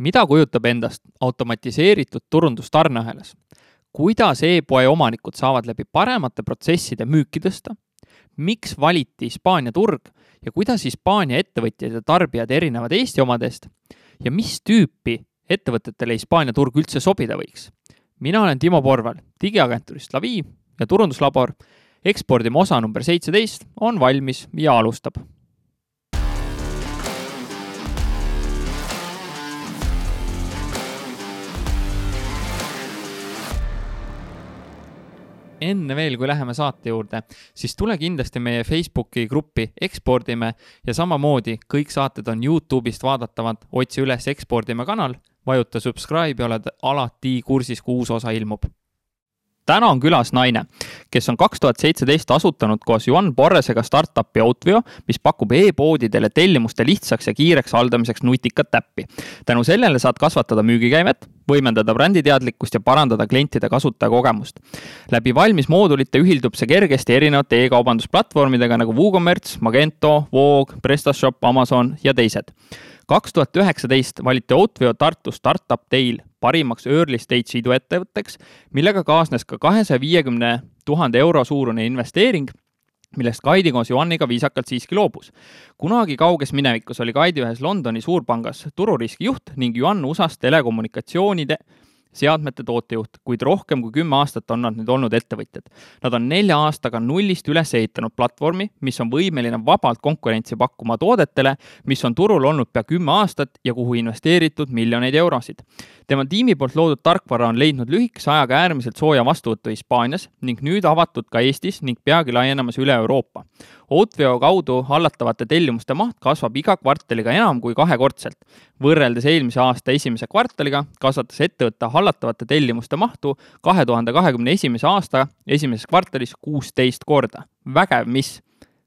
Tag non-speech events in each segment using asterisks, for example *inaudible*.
mida kujutab endast automatiseeritud turundus tarneahelas? kuidas e-poe omanikud saavad läbi paremate protsesside müüki tõsta? miks valiti Hispaania turg ja kuidas Hispaania ettevõtjad ja tarbijad erinevad Eesti omadest? ja mis tüüpi ettevõtetele Hispaania turg üldse sobida võiks? mina olen Timo Porval digiagentuurist Lavi ja turunduslabor ekspordime osa number seitseteist on valmis ja alustab enne veel, kui läheme saate juurde, siis tule kindlasti meie Facebooki gruppi Ekspordime ja samamoodi kõik saated on Youtube'ist vaadatavad, otsi üles Ekspordime kanal, vajuta subscribe ja oled alati kursis, kui uus osa ilmub täna on külas naine, kes on kaks tuhat seitseteist asutanud koos Juhan Porresega startup'i Outvio, mis pakub e-poodidele tellimuste lihtsaks ja kiireks haldamiseks nutikat äppi. tänu sellele saad kasvatada müügikäivet, võimendada bränditeadlikkust ja parandada klientide kasutajakogemust. läbi valmis moodulite ühildub see kergesti erinevate e-kaubandusplatvormidega nagu WooCommerce, Magento, Voog, PrestaShop, Amazon ja teised kaks tuhat üheksateist valiti Outveo Tartu Startup Dail parimaks early stage iduettevõtteks, millega kaasnes ka kahesaja viiekümne tuhande euro suurune investeering, millest Kaidi koos Johaniga viisakalt siiski loobus. kunagi kauges minevikus oli Kaidi ühes Londoni suurpangas tururiski juht ning Johan USA-s telekommunikatsioonide seadmete tootejuht, kuid rohkem kui kümme aastat on nad nüüd olnud ettevõtjad. Nad on nelja aastaga nullist üles ehitanud platvormi, mis on võimeline vabalt konkurentsi pakkuma toodetele, mis on turul olnud pea kümme aastat ja kuhu investeeritud miljoneid eurosid. tema tiimi poolt loodud tarkvara on leidnud lühikese ajaga äärmiselt sooja vastuvõttu Hispaanias ning nüüd avatud ka Eestis ning peagi laienemas üle Euroopa. Outveo kaudu hallatavate tellimuste maht kasvab iga kvartaliga enam kui kahekordselt. võrreldes eelmise aasta esimese kvartaliga kasvatas ettevõtte hallatavate tellimuste mahtu kahe tuhande kahekümne esimese aasta esimeses kvartalis kuusteist korda. vägev, mis?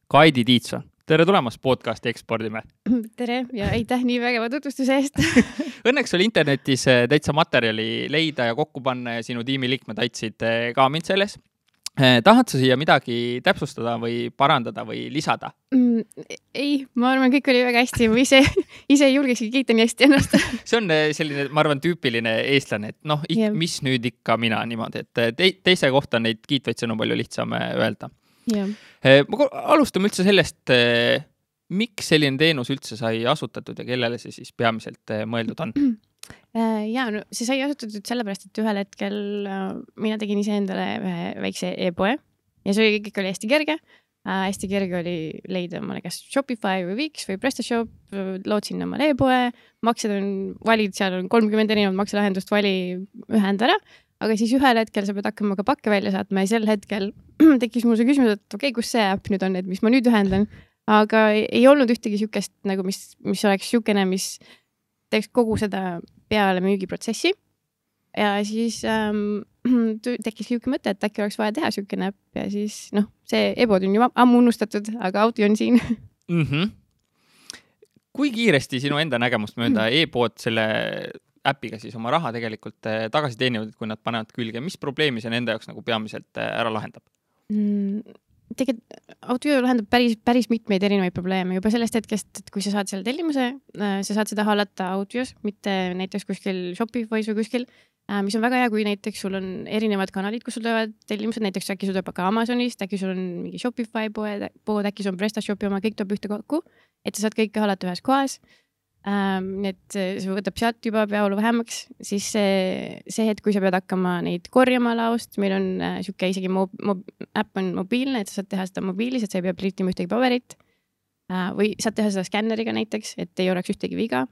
Kaidi Tiitson, tere tulemast podcasti Ekspordime. tere ja aitäh nii vägeva tutvustuse eest *laughs* Õnneks oli internetis eh, täitsa materjali leida ja kokku panna ja sinu tiimiliikmed aitasid eh, ka mind selles tahad sa siia midagi täpsustada või parandada või lisada? Mm,? ei, ma arvan, kõik oli väga hästi, ma ise, *laughs* ise ei julgekski kiita nii hästi ennast. *laughs* See on selline, ma arvan, tüüpiline eestlane, et noh, mis nüüd ikka mina niimoodi, et te, teise kohta neid kiitvaid sõnu palju lihtsam öelda. Yeah.. ma alustame üldse sellest, miks selline teenus üldse sai asutatud ja kellele see siis peamiselt mõeldud on? Äh, *clears throat* ja no see sai asutatud sellepärast, et ühel hetkel äh, mina tegin iseendale ühe väikse e-poe ja see kõik oli hästi kerge äh,. hästi kerge oli leida omale kas Shopify või Wix või PrestaShop, lootsin omale e-poe, maksed on, valid, seal on kolmkümmend erinevat makselahendust, vali, ühenda ära aga siis ühel hetkel sa pead hakkama ka pakke välja saatma ja sel hetkel *clears throat* tekkis mul see küsimus, et okei okay,, kus see äpp nüüd on, et mis ma nüüd ühendan. aga ei, olnud ühtegi siukest nagu, mis, mis oleks siukene, mis teeks kogu seda peale müügiprotsessi. ja siis ähm, *clears throat* tekkis niisugune mõte, et äkki oleks vaja teha niisugune äpp ja siis noh, see e-pood on ju ammu unustatud, aga Audi on siin mm. -hmm. kui kiiresti sinu enda nägemust mööda mm. e-pood selle äpiga siis oma raha tegelikult äh, tagasi teenivad, kui nad panevad külge, mis probleemi see nende jaoks nagu peamiselt äh, ära lahendab mm,? Tegelikult Audio lahendab päris, päris mitmeid erinevaid probleeme juba sellest hetkest, et kui sa saad selle tellimuse, äh, sa saad seda hallata Audios, mitte näiteks kuskil Shopify's või kuskil, äh, mis on väga hea, kui näiteks sul on erinevad kanalid, kus sul tulevad tellimused, näiteks äkki sul tuleb ka Amazonist, äkki sul on mingi Shopify poed, pood, äkki sul on PrestaShopi oma, kõik tuleb ühte kokku, et sa saad kõike hallata ühes kohas. Nii et see võtab sealt juba peavalu vähemaks, siis see, see hetk, kui sa pead hakkama neid korjama laost, meil on äh, sihuke isegi mob, mob, äpp on mobiilne, et sa saad teha seda mobiilis, et sa ei pea printima ühtegi paberit äh,. või saad teha seda skänneriga näiteks, et ei oleks ühtegi viga.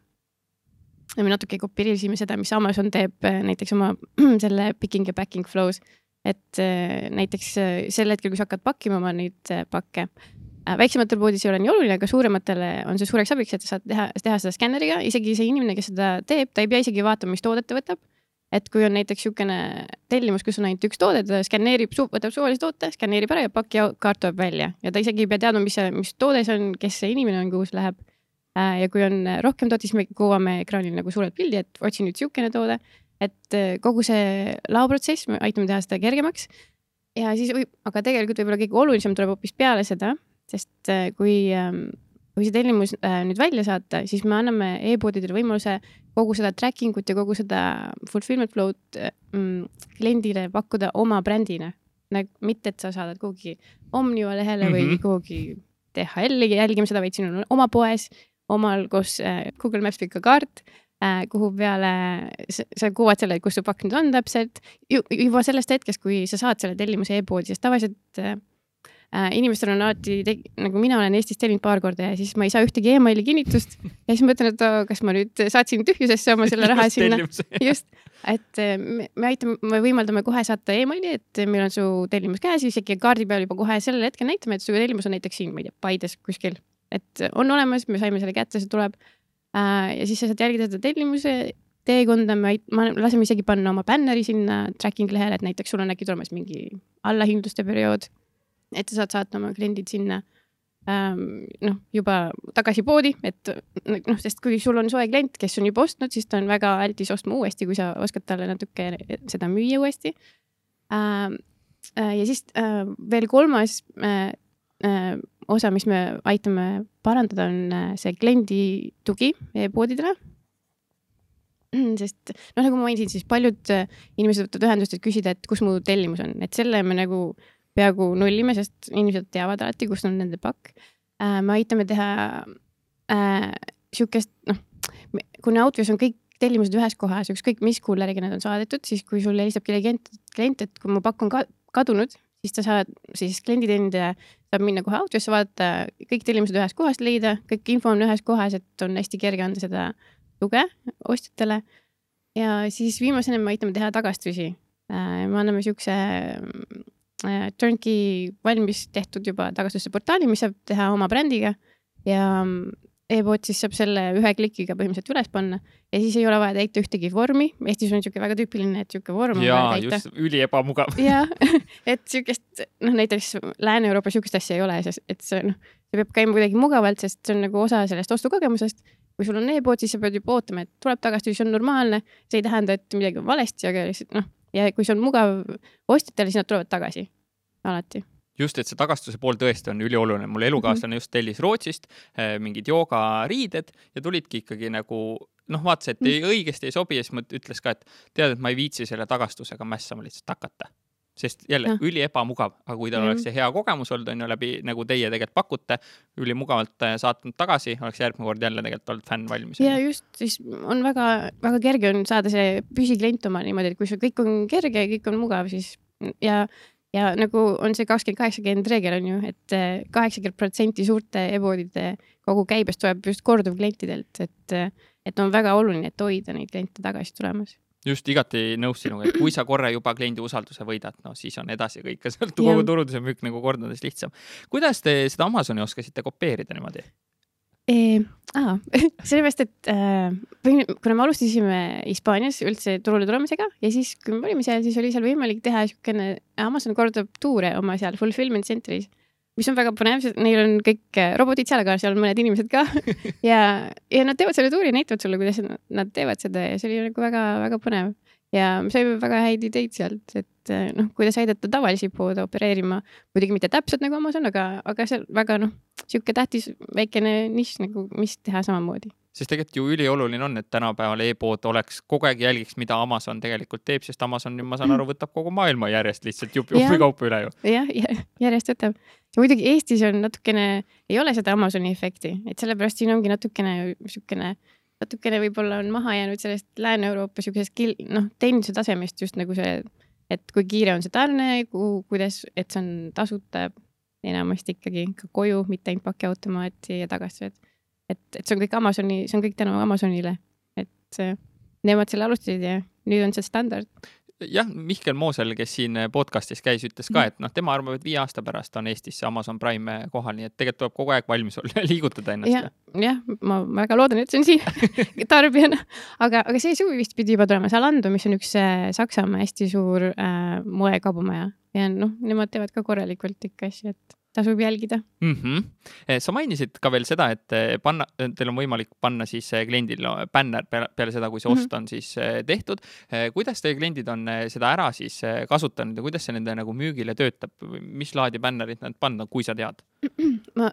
ja me natuke kopeerisime seda, mis Amazon teeb äh, näiteks oma *clears throat* selle picking ja packing flow's, et äh, näiteks äh, sel hetkel, kui sa hakkad pakkima oma neid äh, pakke Äh, väiksematel poodides ei ole nii oluline, aga suurematele on see suureks abiks, et sa saad teha, teha seda skänneriga, isegi see inimene, kes seda teeb, ta ei pea isegi vaatama, mis toodet ta võtab. et kui on näiteks niisugune tellimus, kus on ainult üks toode, ta skänneerib, võtab suvalise toote, skänneerib ära ja pakikaart tuleb välja ja ta isegi ei pea teadma, mis see, mis toode see on, kes see inimene on, kuhu see läheb. Äh, ja kui on rohkem tooteid, siis me kuvame ekraanil nagu suurelt pildi, et otsi nüüd niisugune toode, et äh, kogu see laoprotsess, me aitame teha seda kergemaks. ja siis võib, aga tegelikult võib-olla kõige olulisem tuleb hoopis peale seda sest äh, kui ähm, kui see tellimus äh, nüüd välja saata, siis me anname e-poodidele võimaluse kogu seda tracking ut ja kogu seda fulfillment flow'd mm, kliendile pakkuda oma brändina. mitte, et sa saadad kuhugi Omniva lehele mm -hmm. või Mhm. kuhugi DHL-i jälgima seda, vaid siin on oma poes, omal koos äh, Google Maps pika kaart äh, kuhu peale sa, sa kuvad selle, kus su pakk nüüd on täpselt Ju, juba sellest hetkest, kui sa saad selle tellimuse e-poodi, sest tavaliselt äh, äh, inimestel on alati, nagu mina olen Eestis tellinud paar korda ja siis ma ei saa ühtegi emaili kinnitust. Ja siis mõtlen, et oo, kas ma nüüd saatsin tühjusesse oma selle raha sinna? *laughs* just, et äh, me, me aitame, me võimaldame kohe saata emaili, et meil on su tellimus käes, isegi kaardi peal juba kohe sellel hetkel näitame, et su tellimus on näiteks siin, ma ei tea, Paides kuskil, et on olemas, me saime selle kätte, see tuleb. Äh,. ja siis sa saad jälgida seda tellimuse teekonda, me ma laseme isegi panna oma bänneri sinna tracking lehele, et näiteks sul on äkki tulemas mingi allahindluste periood, et sa saad saata oma kliendid sinna ähm, noh, juba tagasi poodi, et noh, sest kui sul on soe klient, kes on juba ostnud, siis ta on väga aldis ostma uuesti, kui sa oskad talle natuke seda müüa uuesti ähm,. äh, ja siis äh, veel kolmas äh, äh, osa, mis me aitame parandada, on äh, see kliendi tugi e-poodidele sest noh, nagu ma mainisin, siis paljud äh, inimesed võtavad ühendust, et küsida, et kus mu tellimus on, et selle me nagu peaaegu nullime, sest inimesed teavad alati, kus on nende pakk äh,. me aitame teha äh, sihukest, noh, kuna Outfios on kõik tellimused ühes kohas, ükskõik mis kulleriga need on saadetud, siis kui sul helistab kellegi klient, klient, et kui mu pakk on ka kadunud, siis sa saad, siis klienditeenindaja saab minna kohe Outfiosse, vaadata kõik tellimused ühest kohast leida, kõik info on ühes kohas, et on hästi kerge anda seda tuge ostjatele. ja siis viimasena me aitame teha tagastusi. me anname siukse äh, turnkey valmis tehtud juba tagastuste portaali, mis saab teha oma brändiga ja e-pood siis saab selle ühe klikiga põhimõtteliselt üles panna ja siis ei ole vaja täita ühtegi vormi. Eestis on niisugune väga tüüpiline, et niisugune vorm on vaja täita. just, üliebamugav. *laughs* jah, et siukest, noh näiteks Lääne-Euroopas siukest asja ei ole, sest et see noh, see peab käima kuidagi mugavalt, sest see on nagu osa sellest ostukogemusest. kui sul on e-pood, siis sa pead juba ootama, et tuleb tagasi, see on normaalne, see ei tähenda, et midagi on valesti, aga lihtsalt noh, ja kui see on mugav ostjatele, siis nad tulevad tagasi, alati just, et see tagastuse pool tõesti on ülioluline. mul elukaaslane just tellis Rootsist eh, mingid joogariided ja tulidki ikkagi nagu noh, vaatas, et ei, õigesti ei sobi ja siis ütles ka, et tead, et ma ei viitsi selle tagastusega mässama lihtsalt hakata. Sest jälle Jah. üliebamugav, aga kui tal Mhm. oleks see hea kogemus olnud, on ju, läbi nagu teie tegelikult pakute, ülimugavalt eh, saatnud tagasi, oleks järgmine kord jälle tegelikult olnud fänn valmis. ja just, siis on väga-väga kerge on saada see püsiklient oma niimoodi, et kui sul kõik on kerge, kõik on mugav, siis ja ja nagu on see kakskümmend, kaheksakümmend reegel on ju et, et kaheksakümmend protsenti suurte e-poodide kogu käibest tuleb just korduvklientidelt, et, et on väga oluline, et hoida neid kliente tagasi tulemas. Just igati nõus sinuga, et kui sa korra juba kliendi usalduse võidad, no siis on edasi kõik sealt Jah. kogu turunduse müük nagu kordades lihtsam. kuidas te seda Amazoni oskasite kopeerida niimoodi? Aa, *laughs* sellepärast, et äh, kuna me alustasime Hispaanias üldse turule tulemisega ja siis, kui me olime seal, siis oli seal võimalik teha niisugune, Amazon korraldab tuure oma seal fulfillment center'is, mis on väga põnev, sest neil on kõik äh, robotid seal, aga seal on mõned inimesed ka *laughs* ja, ja nad teevad selle tuuri, näitavad sulle, kuidas nad- teevad seda ja see oli nagu väga-väga põnev. ja me saime väga häid ideid sealt, et äh, noh, kuidas aidata tavalisi poode opereerima, muidugi mitte täpselt nagu Amazon, aga, aga see väga noh, sihuke tähtis väikene nišš nagu, mis teha samamoodi. sest tegelikult ju ülioluline on, et tänapäeval e-pood oleks, kogu aeg jälgiks, mida Amazon tegelikult teeb, sest Amazon, ma saan aru, võtab kogu maailma järjest lihtsalt jupp *laughs* Jah. jupi kaupa üle ju. jah, järjest võtab. Ja muidugi Eestis on natukene, ei ole seda Amazoni efekti, et sellepärast siin ongi natukene niisugune, natukene võib-olla on maha jäänud sellest Lääne-Euroopa siukesest kil-, noh, teeninduse tasemest just nagu see, et kui kiire on see tarne, kuhu, kuidas, et see on tasuta enamasti ikkagi ka koju, mitte ainult pakiautomaati ja tagasi, et et, et see on kõik Amazoni, see on kõik tänu Amazonile, et nemad selle alustasid ja nüüd on see standard. Jah, Mihkel Moosel, kes siin podcast'is käis, ütles ka, et noh, tema arvab, et viie aasta pärast on Eestis see Amazon Prime kohal, nii et tegelikult tuleb kogu aeg valmis olla ja liigutada ennast jah, jah, ma väga loodan, et see on siin *laughs* tarbijana, aga, aga see suvi vist pidi juba tulema. Zalando, mis on üks äh, Saksamaa hästi suur äh, moekaubomaja ja noh, nemad teevad ka korralikult ikka asju, et tasub jälgida mm. -hmm. sa mainisid ka veel seda, et eh, panna, teil on võimalik panna siis eh, kliendil bänner peale, seda, kui see ost mm -hmm. on siis tehtud. kuidas teie kliendid on seda ära siis kasutanud ja kuidas see nende nagu müügile töötab, mis laadi bännerit nad panna, kui sa tead? *clears throat* ma,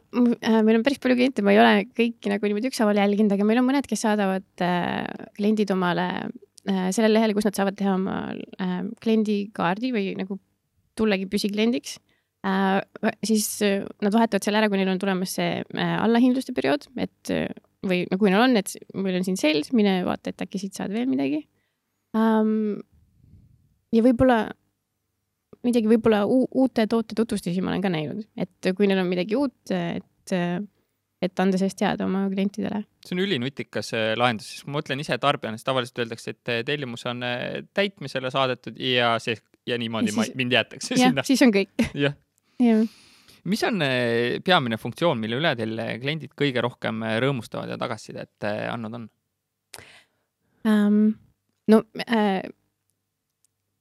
meil on päris palju kliente, ma ei ole kõiki nagu niimoodi ükshaaval jälginud, aga meil on mõned, kes saadavad äh, kliendid omale äh, sellele lehele, kus nad saavad teha oma äh, kliendikaardi või nagu tullagi püsikliendiks Äh, siis äh, nad vahetavad selle ära, kui neil on tulemas see äh, allahindluste periood, et või no kui neil on, et meil on siin sales, mine vaata, et äkki siit saad veel midagi um,. ja võib-olla midagi, võib-olla uute toote tutvustusi ma olen ka näinud, et kui neil on midagi uut, et, et anda sellest teada oma klientidele. see on ülinutikas lahendus, sest ma mõtlen ise tarbijana, siis tavaliselt öeldakse, et tellimus on täitmisele saadetud ja see ja niimoodi ja siis, mind jäetakse sinna. siis on kõik. *laughs* jah mis on eh, peamine funktsioon, mille üle teil eh, kliendid kõige rohkem eh, rõõmustavad ja tagasisidet andnud on um,? no äh,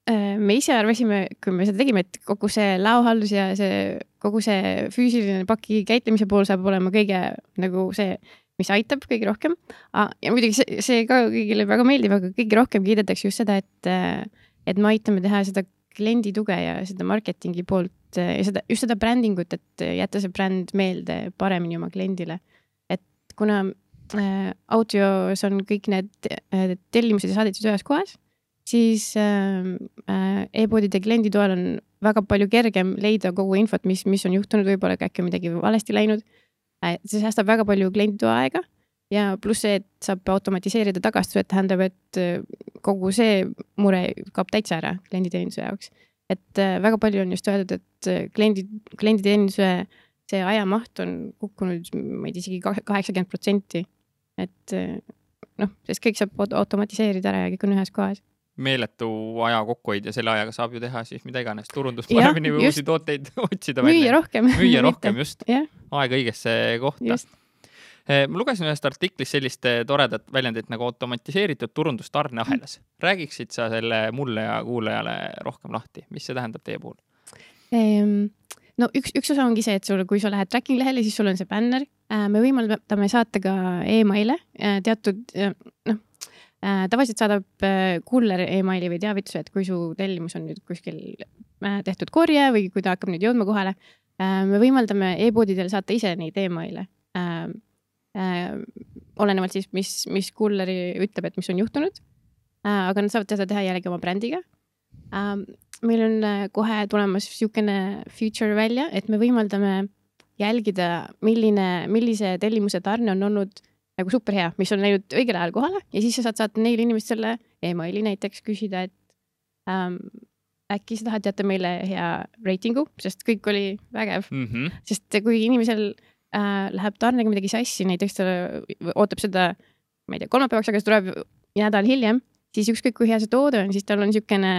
me ise arvasime, kui me seda tegime, et kogu see laohaldus ja see, kogu see füüsiline paki käitlemise pool saab olema kõige nagu see, mis aitab kõige rohkem. ja muidugi see, see ka kõigile väga meeldib, aga kõige rohkem kiidetakse just seda, et, et me aitame teha seda kliendi tuge ja seda marketingi poolt ja seda, just seda brändingut, et jätta see bränd meelde paremini oma kliendile. et kuna äh, audios on kõik need äh, tellimused ja saadetised ühes kohas, siis äh, äh, e-poodide kliendi toel on väga palju kergem leida kogu infot, mis, mis on juhtunud, võib-olla äkki on midagi valesti läinud äh,. see säästab väga palju klienditoa aega ja pluss see, et saab automatiseerida tagastused, tähendab, et äh, kogu see mure kaob täitsa ära klienditeeninduse jaoks et äh, väga palju on just öeldud, et äh, kliendi, klienditeeninduse see ajamaht on kukkunud, ma ei tea, isegi kaheksakümmend protsenti. et äh, noh, sest kõik saab automatiseerida ära ja kõik on ühes kohas meeletu aja kokkuhoid ja selle ajaga saab ju teha siis mida iganes, turundust paremini või uusi tooteid *laughs* otsida. müüa rohkem. müüa rohkem, just. *laughs* aega õigesse kohta. Eh, ma lugesin ühest artiklist sellist eh, toredat väljendit nagu automatiseeritud turundus tarneahelas. räägiksid sa selle mulle ja kuulajale rohkem lahti, mis see tähendab teie puhul ehm,? no üks, üks osa ongi see, et sul, kui sa lähed tracking lehele, siis sul on see bänner. Äh, me võimaldame saata ka emaile äh, teatud, äh, noh, tavaliselt saadab kuller emaili või teavituse, et kui su tellimus on nüüd kuskil tehtud korje või kui ta hakkab nüüd jõudma kohale. me võimaldame e-poodidel saata ise neid emaile. Olenevalt siis, mis, mis kulleri ütleb, et mis on juhtunud äh,. aga nad saavad seda teha jällegi oma brändiga äh,. meil on äh, kohe tulemas niisugune feature välja, et me võimaldame jälgida, milline, millise tellimuse tarne on olnud nagu super hea, mis on läinud õigel ajal kohale ja siis sa saad saata neile inimestele emaili näiteks küsida, et ähm, äkki sa tahad jätta meile hea reitingu, sest kõik oli vägev mm. -hmm. sest kui inimesel äh, läheb tarnega midagi sassi, näiteks ta ootab seda, ma ei tea, kolmapäevaks, aga see tuleb nädal hiljem, siis ükskõik kui hea see toode on, siis tal on niisugune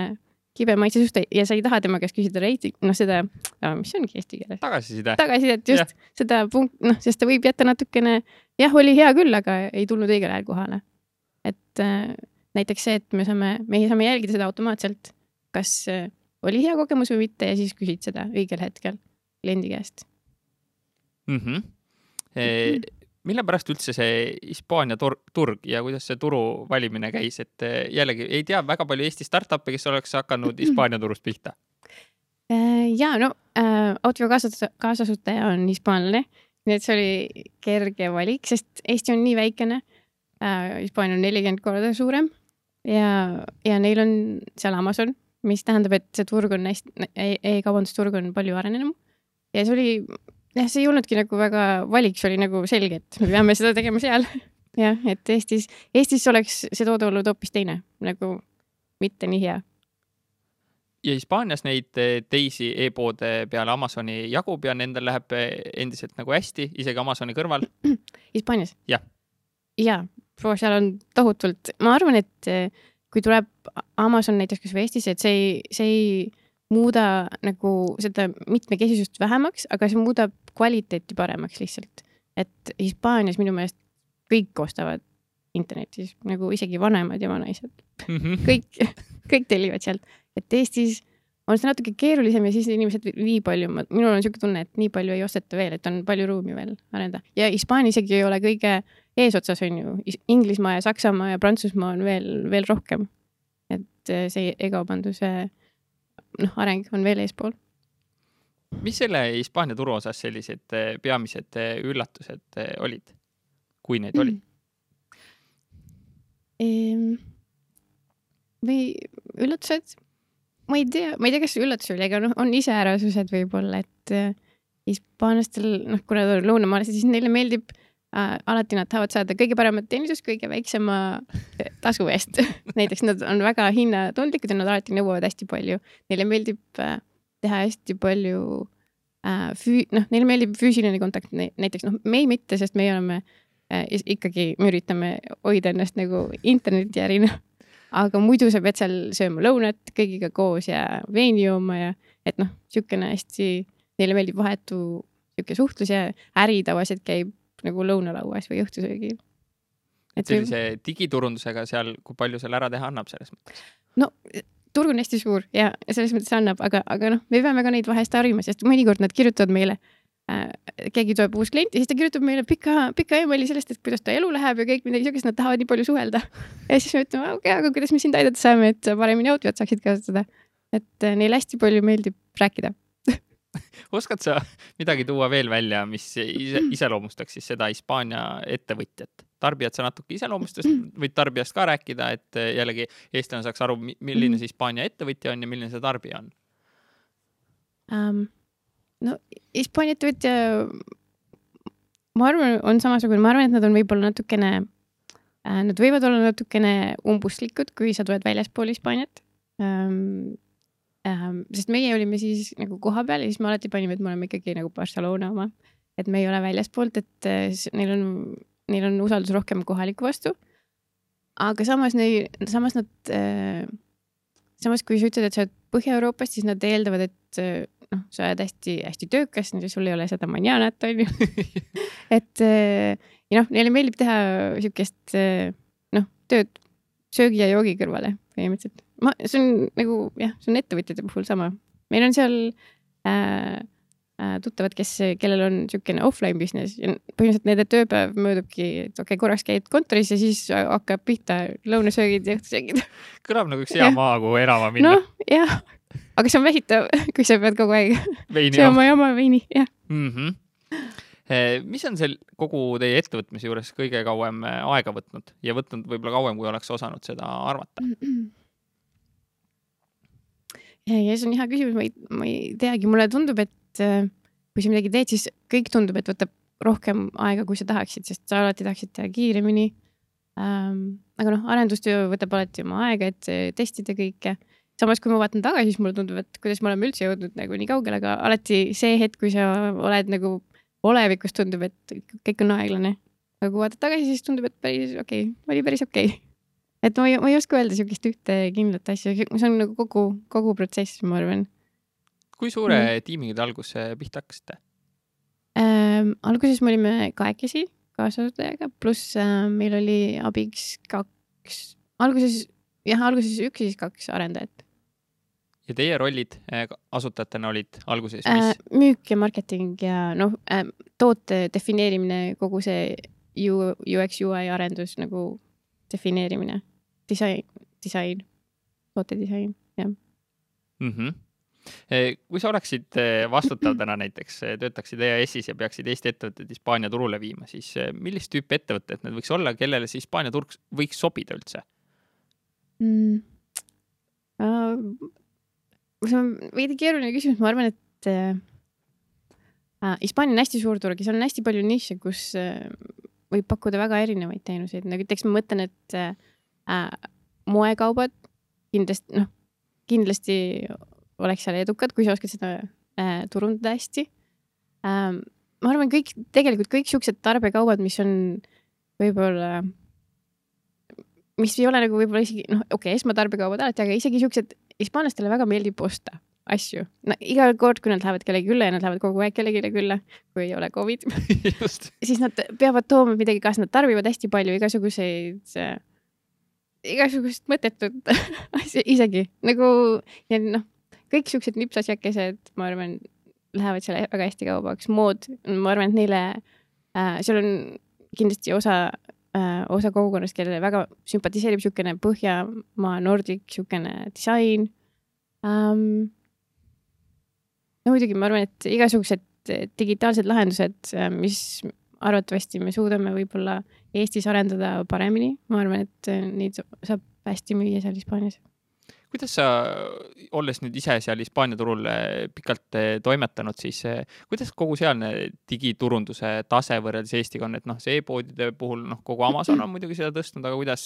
kibe maitse suhte ja sa ei taha tema käest küsida reiting, noh seda, mis see ongi eesti keeles? tagasiside. tagasisidet, just yeah. seda punkt, noh, sest ta võib jätta natukene, jah, oli hea küll, aga ei tulnud õigel ajal kohale. et äh, näiteks see, et me saame, meie saame jälgida seda automaatselt, kas äh, oli hea kogemus või mitte ja siis küsid seda õigel hetkel kliendi käest mm. -hmm. E, mille pärast üldse see Hispaania turg ja kuidas see turu valimine käis, et e, jällegi ei tea väga palju Eesti startup'e, kes oleks hakanud Hispaania turust pihta? E, ja no äh, Outfio kaasasutaja on hispaanlane, nii et see oli kerge valik, sest Eesti on nii väikene äh,. Hispaania on nelikümmend korda suurem ja, ja neil on seal Amazon, mis tähendab, et see turg on hästi e, e-kaubandusturg on palju arenenum ja see oli jah, see ei olnudki nagu väga valik, see oli nagu selge, et me peame seda tegema seal. *laughs* jah, et Eestis, Eestis oleks see toode olnud hoopis teine, nagu mitte nii hea. ja Hispaanias neid teisi e-poode peale Amazoni jagub ja nendel läheb endiselt nagu hästi, isegi Amazoni kõrval. *clears throat* Hispaanias? jah. jaa, seal on tohutult, ma arvan, et kui tuleb Amazon näiteks kasvõi Eestisse, et see ei, see ei muuda nagu seda mitmekesisust vähemaks, aga see muudab kvaliteeti paremaks lihtsalt. et Hispaanias minu meelest kõik ostavad internetis, nagu isegi vanemad ja vanaisad mm. -hmm. kõik, kõik tellivad sealt, et Eestis on see natuke keerulisem ja siis inimesed nii palju, minul on niisugune tunne, et nii palju ei osteta veel, et on palju ruumi veel arendada ja Hispaania isegi ei ole kõige eesotsas, on ju, Inglismaa ja Saksamaa ja Prantsusmaa on veel, veel rohkem. et äh, see e-kaubanduse noh, areng on veel eespool mis selle Hispaania turu osas sellised äh, peamised üllatused olid, kui neid oli mm.? või üllatused, ma ei tea, ma ei tea, kas üllatus oli, aga noh, on iseärasused võib-olla, et hispaanlastel, noh, kuna nad on lõunamaalased, siis neile meeldib äh, alati nad tahavad saada kõige paremat teenindust kõige väiksema äh, tasu eest *laughs* näiteks nad on väga hinnatundlikud ja nad alati nõuavad hästi palju. Neile meeldib äh, teha hästi palju äh, füü-, noh, neile meeldib füüsiline kontakt, näiteks noh, me ei mitte, sest meie oleme äh, ikkagi, me üritame hoida ennast nagu interneti ärina aga muidu sa pead seal sööma lõunat kõigiga koos ja veini jooma ja et noh, niisugune hästi, neile meeldib vahetu niisugune suhtlus ja äri tavaliselt käib nagu lõunalauas või õhtusöögil. et sellise või... digiturundusega seal, kui palju seal ära teha annab selles mõttes? no turg on hästi suur ja selles mõttes annab, aga, aga noh, me peame ka neid vahest harima, sest mõnikord nad kirjutavad meile Äh, keegi tuleb uus klient ja siis ta kirjutab meile pika, pika emaili sellest, et kuidas ta elu läheb ja kõik midagi siukest, nad tahavad nii palju suhelda. *laughs* ja siis me ütleme, okei okay,, aga kuidas me sind aidata saame, et sa paremini Outfit saaksid kasutada. et äh, neile hästi palju meeldib rääkida *laughs* oskad sa midagi tuua veel välja, mis ise, iseloomustaks siis seda Hispaania ettevõtjat? tarbijat sa natuke iseloomustad, võid tarbijast ka rääkida, et äh, jällegi eestlane saaks aru, milline see Hispaania ettevõtja on ja milline see tarbija on um,? no Hispaania ettevõtja, ma arvan, on samasugune, ma arvan, et nad on võib-olla natukene äh,, nad võivad olla natukene umbuslikud, kui sa tuled väljaspool Hispaaniat ähm,. Ähm, sest meie olime siis nagu kohapeal ja siis me alati panime, et me oleme ikkagi nagu Barcelona oma, et me ei ole väljaspoolt, et äh, neil on, neil on usaldus rohkem kohaliku vastu. aga samas neil, samas nad äh,, samas kui sa ütled, et sa oled Põhja-Euroopast, siis nad eeldavad, et äh, noh, sa oled hästi-hästi töökas, sul ei ole seda manjanat, onju *laughs* et ja noh, neile meeldib teha siukest noh, tööd söögi ja joogi kõrvale põhimõtteliselt. Ma, see on nagu jah, see on ettevõtjate puhul sama. meil on seal äh, äh, tuttavad, kes, kellel on niisugune offline business ja põhimõtteliselt nende tööpäev möödubki, et okei okay,, korraks käid kontoris ja siis hakkab pihta lõunasöögid ja õhtusöögid. kõlab nagu üks hea maa, kuhu elama minna. noh, jah aga see on väsitav, kui sa pead kogu aeg sööma jama veini, jah mm. -hmm. mis on seal kogu teie ettevõtmise juures kõige kauem eh, aega võtnud ja võtnud võib-olla kauem, kui oleks osanud seda arvata? Ja see on hea küsimus, ma ei, ma ei teagi, mulle tundub, et eh, kui sa midagi teed, siis kõik tundub, et võtab rohkem aega, kui sa tahaksid, sest sa alati tahaksid teha kiiremini ähm,. aga noh, arendustöö võtab alati oma aega, et testida kõike samas, kui ma vaatan tagasi, siis mulle tundub, et kuidas me oleme üldse jõudnud nagu nii kaugele, aga alati see hetk, kui sa oled nagu olevikus, tundub, et kõik on aeglane. aga kui vaatad tagasi, siis tundub, et päris okei okay,, oli päris okei okay. Et ma ei, ma ei oska öelda sihukest ühte kindlat asja, see on nagu kogu, kogu protsess, ma arvan. kui suure mm. tiimiga te alguses pihta hakkasite ähm,? alguses me olime kahekesi kaasasutajaga, pluss äh, meil oli abiks kaks, alguses jah, alguses üks ja siis kaks arendajat ja teie rollid äh, asutajatena olid alguses mis äh,? müük ja marketing ja noh äh,, toote defineerimine, kogu see UX, UI arendus nagu defineerimine, disain, disain, tootedisain, jah mm. -hmm kui sa oleksid äh, vastutav täna näiteks, töötaksid EAS-is ja peaksid Eesti ettevõtted Hispaania turule viima, siis millist tüüpi ettevõtted need võiks olla, kellele see Hispaania turg võiks sobida üldse mm.? see on veidi keeruline küsimus, ma arvan, et äh, äh, Hispaania on hästi suur turg ja seal on hästi palju nišše, kus võib pakkuda väga erinevaid teenuseid, nagu näiteks ma mõtlen, et äh, äh, moekaubad kindlasti, noh, kindlasti oleks seal edukad, kui sa oskad seda äh, turundada hästi ähm,. ma arvan, kõik, tegelikult kõik siuksed tarbekaubad, mis on võib-olla mis ei ole nagu võib-olla isegi noh, okei okay,, esmatarbekaubad alati, aga isegi siuksed hispaanlastele väga meeldib osta asju. no iga kord, kui nad lähevad kellegi külla ja nad lähevad kogu aeg kellelegi külla, kui ei ole Covid *laughs* siis nad peavad tooma midagi kaasa, nad tarbivad hästi palju igasuguseid äh,, igasugust mõttetut *laughs* asja isegi nagu ja noh, kõik siuksed nipsasjakesed, ma arvan, lähevad seal väga hästi kaubaks, mood, ma arvan, et neile äh,, seal on kindlasti osa äh,, osa kogukonnast, kellele väga sümpatiseerib niisugune Põhjamaa, Nordic niisugune disain um,. No muidugi ma arvan, et igasugused digitaalsed lahendused, mis arvatavasti me suudame võib-olla Eestis arendada paremini, ma arvan, et äh, neid saab hästi müüa seal Hispaanias. kuidas sa, olles nüüd ise seal Hispaania turul eh, pikalt eh, toimetanud, siis eh, kuidas kogu sealne digiturunduse tase võrreldes Eestiga on, et noh, see e-poodide puhul noh, kogu Amazon on muidugi seda tõstnud, aga kuidas,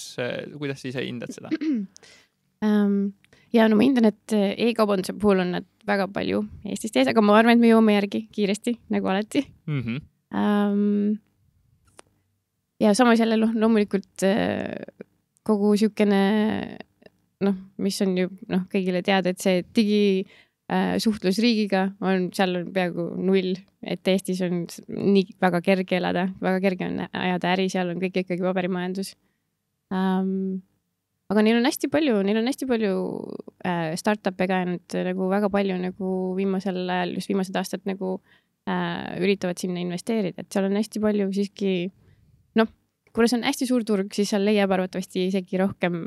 kuidas sa ise hindad seda *clears throat* um,. Ja no ma hindan, et äh, e-kaubanduse puhul on nad väga palju Eestist ees, aga ma arvan, et me jõuame järgi kiiresti, nagu alati mm? -hmm. um,. ja samas jälle noh, loomulikult äh, kogu siukene noh, mis on ju noh, kõigile teada, et see digi äh, suhtlus riigiga on, seal on peaaegu null, et Eestis on nii väga kerge elada, väga kerge on ajada äri, seal on kõik ikkagi paberimajandus um,. Aga neil on hästi palju, neil on hästi palju äh, startup'e ka ja nad nagu väga palju nagu viimasel ajal, just viimased aastad nagu äh, üritavad sinna investeerida, et seal on hästi palju siiski noh, kuna see on hästi suur turg, siis seal leiab arvatavasti isegi rohkem,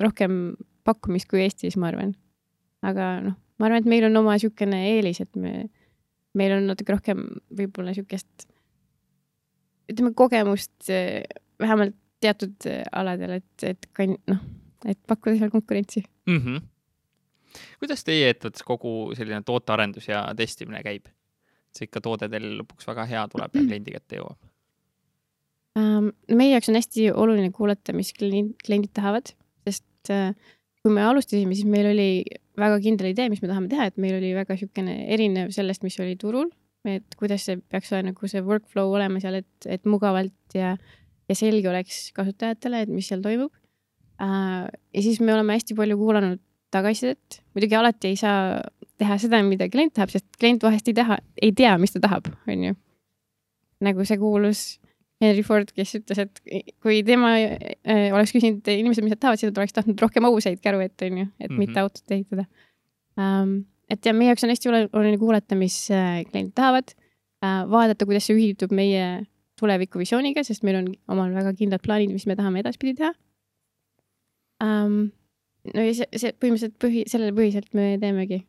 rohkem pakkumist kui Eestis, ma arvan. aga noh, ma arvan, et meil on oma niisugune eelis, et me, meil on natuke rohkem võib-olla niisugust ütleme, kogemust eh, vähemalt teatud eh, aladel, et, et ka noh, et pakkuda seal konkurentsi. mm. -hmm. kuidas teie ettevõttes kogu selline tootearendus ja testimine käib? see ikka toode teil lõpuks väga hea tuleb ja kliendi kätte jõuab Ähm, meie jaoks on hästi oluline kuulata, mis klient, kliendid tahavad, sest äh, kui me alustasime, siis meil oli väga kindel idee, mis me tahame teha, et meil oli väga niisugune erinev sellest, mis oli turul, et kuidas see peaks olema nagu see workflow olema seal, et, et mugavalt ja, ja selge oleks kasutajatele, et mis seal toimub äh,. ja siis me oleme hästi palju kuulanud tagasisidet, muidugi alati ei saa teha seda, mida klient tahab, sest klient vahest ei taha, ei tea, mis ta tahab, onju. nagu see kuulus Henry Ford, kes ütles, et kui tema äh, oleks küsinud inimesed, mis nad tahavad, siis nad oleks tahtnud rohkem hobuseid käru ette, onju, et mm -hmm. Mhm. mitte autot ehitada um,. et ja meie jaoks on hästi oluline kuulata, mis äh, kliendid tahavad vaadata, kuidas see ühildub meie tulevikuvisiooniga, sest meil on omal väga kindlad plaanid, mis me tahame edaspidi teha um,. no ja see, see põhimõtteliselt põhi, sellele põhiselt me teemegi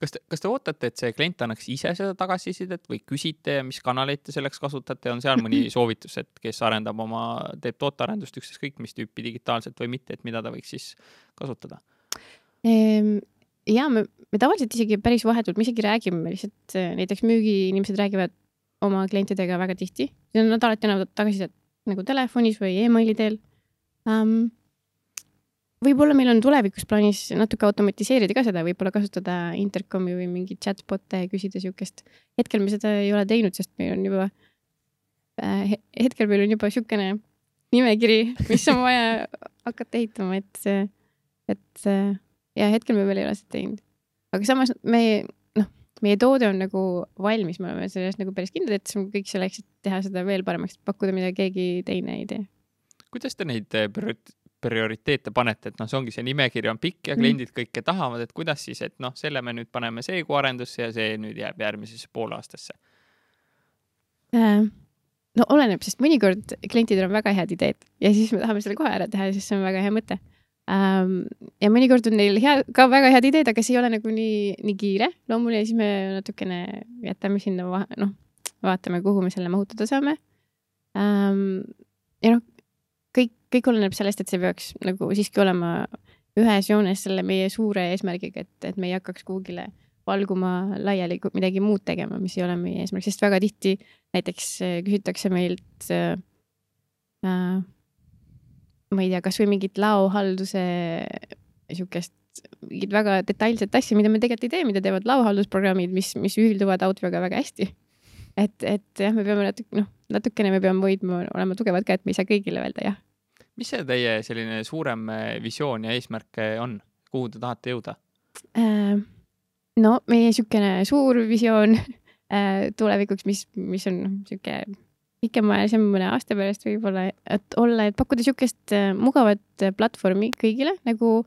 kas te, kas te ootate, et see klient annaks ise seda tagasisidet või küsite ja mis kanaleid te selleks kasutate, on seal mõni *laughs* soovitus, et kes arendab oma, teeb tootearendust ükskõik mis tüüpi digitaalselt või mitte, et mida ta võiks siis kasutada? Ehm, ja me, me tavaliselt isegi päris vahetult, me isegi räägime me lihtsalt näiteks müügiinimesed räägivad oma klientidega väga tihti, nad alati annavad tagasisidet nagu telefonis või emaili teel um,. võib-olla meil on tulevikus plaanis natuke automatiseerida ka seda, võib-olla kasutada intercomi või mingeid chatbot'e ja küsida siukest. hetkel me seda ei ole teinud, sest meil on juba äh,, hetkel meil on juba siukene nimekiri, mis on vaja *laughs* hakata ehitama, et, et ja hetkel me veel ei ole seda teinud. aga samas me, meie toode on nagu valmis, me oleme selles nagu päris kindlad, et see on kõik selleks, et teha seda veel paremaks, pakkuda, mida keegi teine ei tee. kuidas te neid eh, priori- prioriteete panete, et noh, see ongi see nimekiri on pikk ja Mhm. kliendid kõike tahavad, et kuidas siis, et noh, selle me nüüd paneme see kuu arendusse ja see nüüd jääb järgmisesse poolaastasse. Äh, no oleneb, sest mõnikord klientidel on väga head ideed ja siis me tahame selle kohe ära teha ja siis see on väga hea mõte. Ja mõnikord on neil hea, ka väga head ideed, aga see ei ole nagu nii, nii kiire loomulikult ja siis me natukene jätame sinna, noh, vaatame, kuhu me selle mahutada saame. ja noh, kõik, kõik oleneb sellest, et see peaks nagu siiski olema ühes joones selle meie suure eesmärgiga, et, et me ei hakkaks kuhugile valguma laiali midagi muud tegema, mis ei ole meie eesmärk, sest väga tihti näiteks äh, küsitakse meilt äh, äh, ma ei tea, kasvõi mingit laohalduse niisugust mingit väga detailset asja, mida me tegelikult ei tee, mida teevad laohaldusprogrammid, mis, mis ühilduvad Outvioga väga hästi. et, et jah, me peame natuke, noh, natukene me peame hoidma, olema tugevad ka, et me ei saa kõigile öelda jah. mis see teie selline suurem eh, visioon ja eesmärk eh, on, kuhu te tahate jõuda? Äh, no meie niisugune suur visioon *laughs* äh, tulevikuks, mis, mis on niisugune pikemaajalisem mõne aasta pärast võib-olla, et olla, et pakkuda niisugust äh, mugavat äh, platvormi kõigile, nagu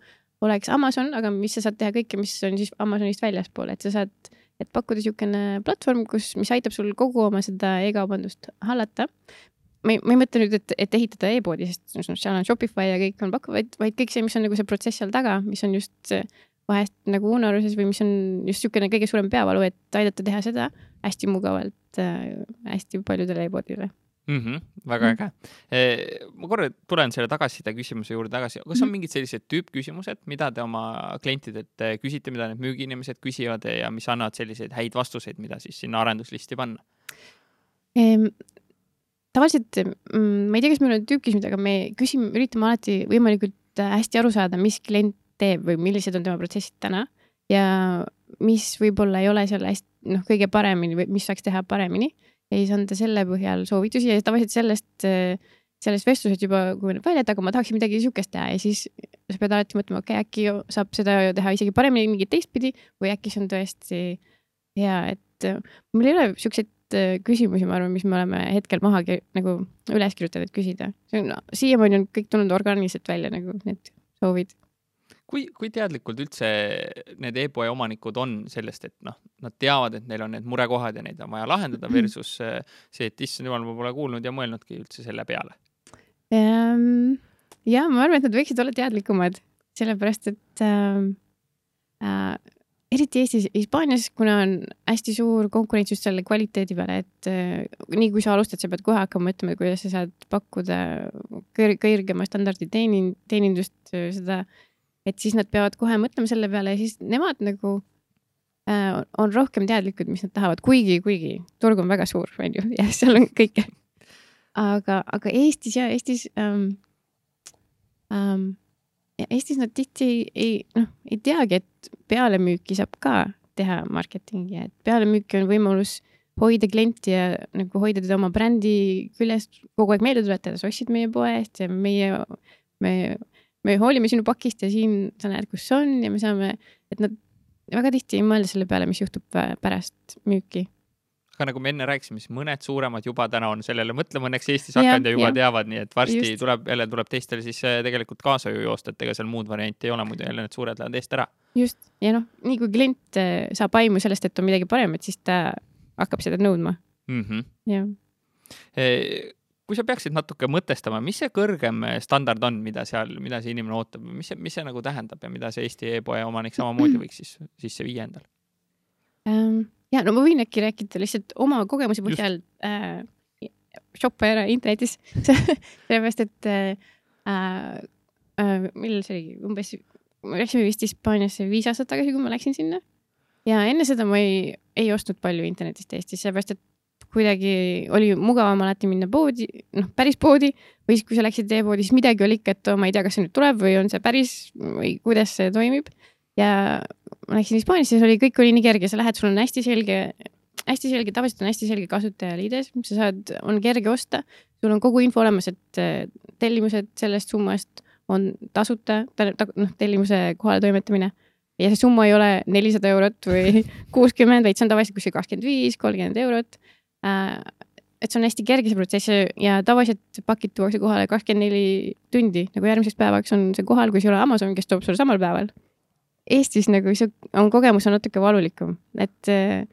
oleks Amazon, aga mis sa saad teha kõike, mis on siis Amazonist väljaspool, et sa saad, et pakkuda niisugune platvorm, kus, mis aitab sul kogu oma seda e-kaubandust hallata. ma ei, ma ei mõtle nüüd, et, et ehitada e-poodi, sest noh, seal on Shopify ja kõik on pakkuv, vaid, vaid kõik see, mis on nagu see protsess seal taga, mis on just eh, vahest nagu unaruses või mis on just niisugune kõige suurem peavalu, et aidata teha seda hästi mugavalt äh, hästi paljudele e-poodidele. mm. -hmm, väga äge. ma korra tulen selle tagasiside küsimuse juurde tagasi, kas on Mhm. mingid sellised tüüppküsimused, mida te oma klientidelt eh, küsite, mida need müügiinimesed küsivad ja mis annavad selliseid häid vastuseid, mida siis sinna arenduslisti panna? Ehm, tavaliselt mm, ma ei tea, kas meil on tüüpküsimused, aga me küsime, üritame alati võimalikult äh, hästi aru saada, mis klient teeb või millised on tema protsessid täna ja mis võib-olla ei ole seal hästi, noh, kõige paremini või mis saaks teha paremini ja siis anda selle põhjal soovitusi ja tavaliselt sellest, sellest vestlusest juba kujuneb välja, et aga ma tahaksin midagi sihukest teha ja siis sa pead alati mõtlema, okei okay,, äkki saab seda teha isegi paremini mingit teistpidi või äkki see on tõesti hea, et äh, mul ei ole siukseid äh, küsimusi, ma arvan, mis me oleme hetkel maha nagu üles kirjutanud, et küsida. see on no,, siiamaani on kõik tulnud orgaaniliselt välja nagu need soovid. kui, kui teadlikud üldse need e-poe omanikud on sellest, et noh, nad teavad, et neil on need murekohad ja neid on vaja lahendada versus eh, see, et issand jumal, ma pole kuulnud ja mõelnudki üldse selle peale. Ehm, ja ma arvan, et nad võiksid olla teadlikumad, sellepärast et äh, äh, eriti Eestis, Hispaanias, kuna on hästi suur konkurents just selle kvaliteedi peale, et äh, nii kui sa alustad, sa pead kohe hakkama mõtlema, kuidas sa saad pakkuda kõr kõrgema standardi teenin-, teenindust, seda, et siis nad peavad kohe mõtlema selle peale ja siis nemad nagu äh, on rohkem teadlikud, mis nad tahavad, kuigi, kuigi turg on väga suur, on ju, *laughs* ja seal on kõike. aga, aga Eestis ja Eestis ähm, ähm,, Eestis nad tihti ei, noh, ei teagi, et pealemüüki saab ka teha marketingi, et pealemüüki on võimalus hoida klienti ja nagu hoida teda oma brändi küljest kogu aeg meelde tuletada, sa ostsid meie poe eest ja meie, me, me hoolime sinu pakist ja siin sa näed, kus see on ja me saame, et nad väga tihti ei mõelda selle peale, mis juhtub pä- pärast müüki. aga nagu me enne rääkisime, siis mõned suuremad juba täna on sellele mõtlema õnneks Eestis hakanud ja juba jah. teavad, nii et varsti Just. tuleb jälle tuleb teistel siis eh, tegelikult kaasa ju joosta, et ega seal muud varianti ei ole, muidu jälle need suured lähevad eest ära. just, ja noh, nii kui klient eh, saab aimu sellest, et on midagi paremat, siis ta hakkab seda nõudma, Mm -hmm. jah. Kui sa peaksid natuke mõtestama, mis see kõrgem eh, standard on, mida seal, mida see inimene ootab, mis see, mis see nagu tähendab ja mida see Eesti e-poe omanik samamoodi võiks siis sisse viia endale? Ähm, ja no ma võin äkki rääkida lihtsalt oma kogemuse põhjal äh, shoppe ära internetis *laughs* sellepärast, et äh, äh, millal see oli, umbes, me läksime vist Hispaaniasse viis aastat tagasi, kui ma läksin sinna. ja enne seda ma ei, ei ostnud palju internetist Eestis, sellepärast et kuidagi oli mugavam alati minna poodi, noh, päris poodi või siis, kui sa läksid e-poodi, siis midagi oli ikka, et ma ei tea, kas see nüüd tuleb või on see päris või kuidas see toimib. ja ma läksin Hispaaniasse, see oli, kõik oli nii kerge, sa lähed, sul on hästi selge, hästi selge, tavaliselt on hästi selge kasutajaliides, sa saad, on kerge osta, sul on kogu info olemas, et eh, tellimused sellest summast on tasuta, noh, tellimuse kohale toimetamine ja see summa ei ole nelisada eurot või *laughs* kuuskümmend, vaid see on tavaliselt kuskil kakskümmend viis, kolmkümmend eurot. Et see on hästi kerge see protsess ja- tavaliselt pakid tuuakse kohale kakskümmend neli tundi, nagu järgmiseks päevaks on see kohal, kui sul on Amazon, kes toob sulle samal päeval. Eestis nagu see on kogemus on natuke valulikum, et äh,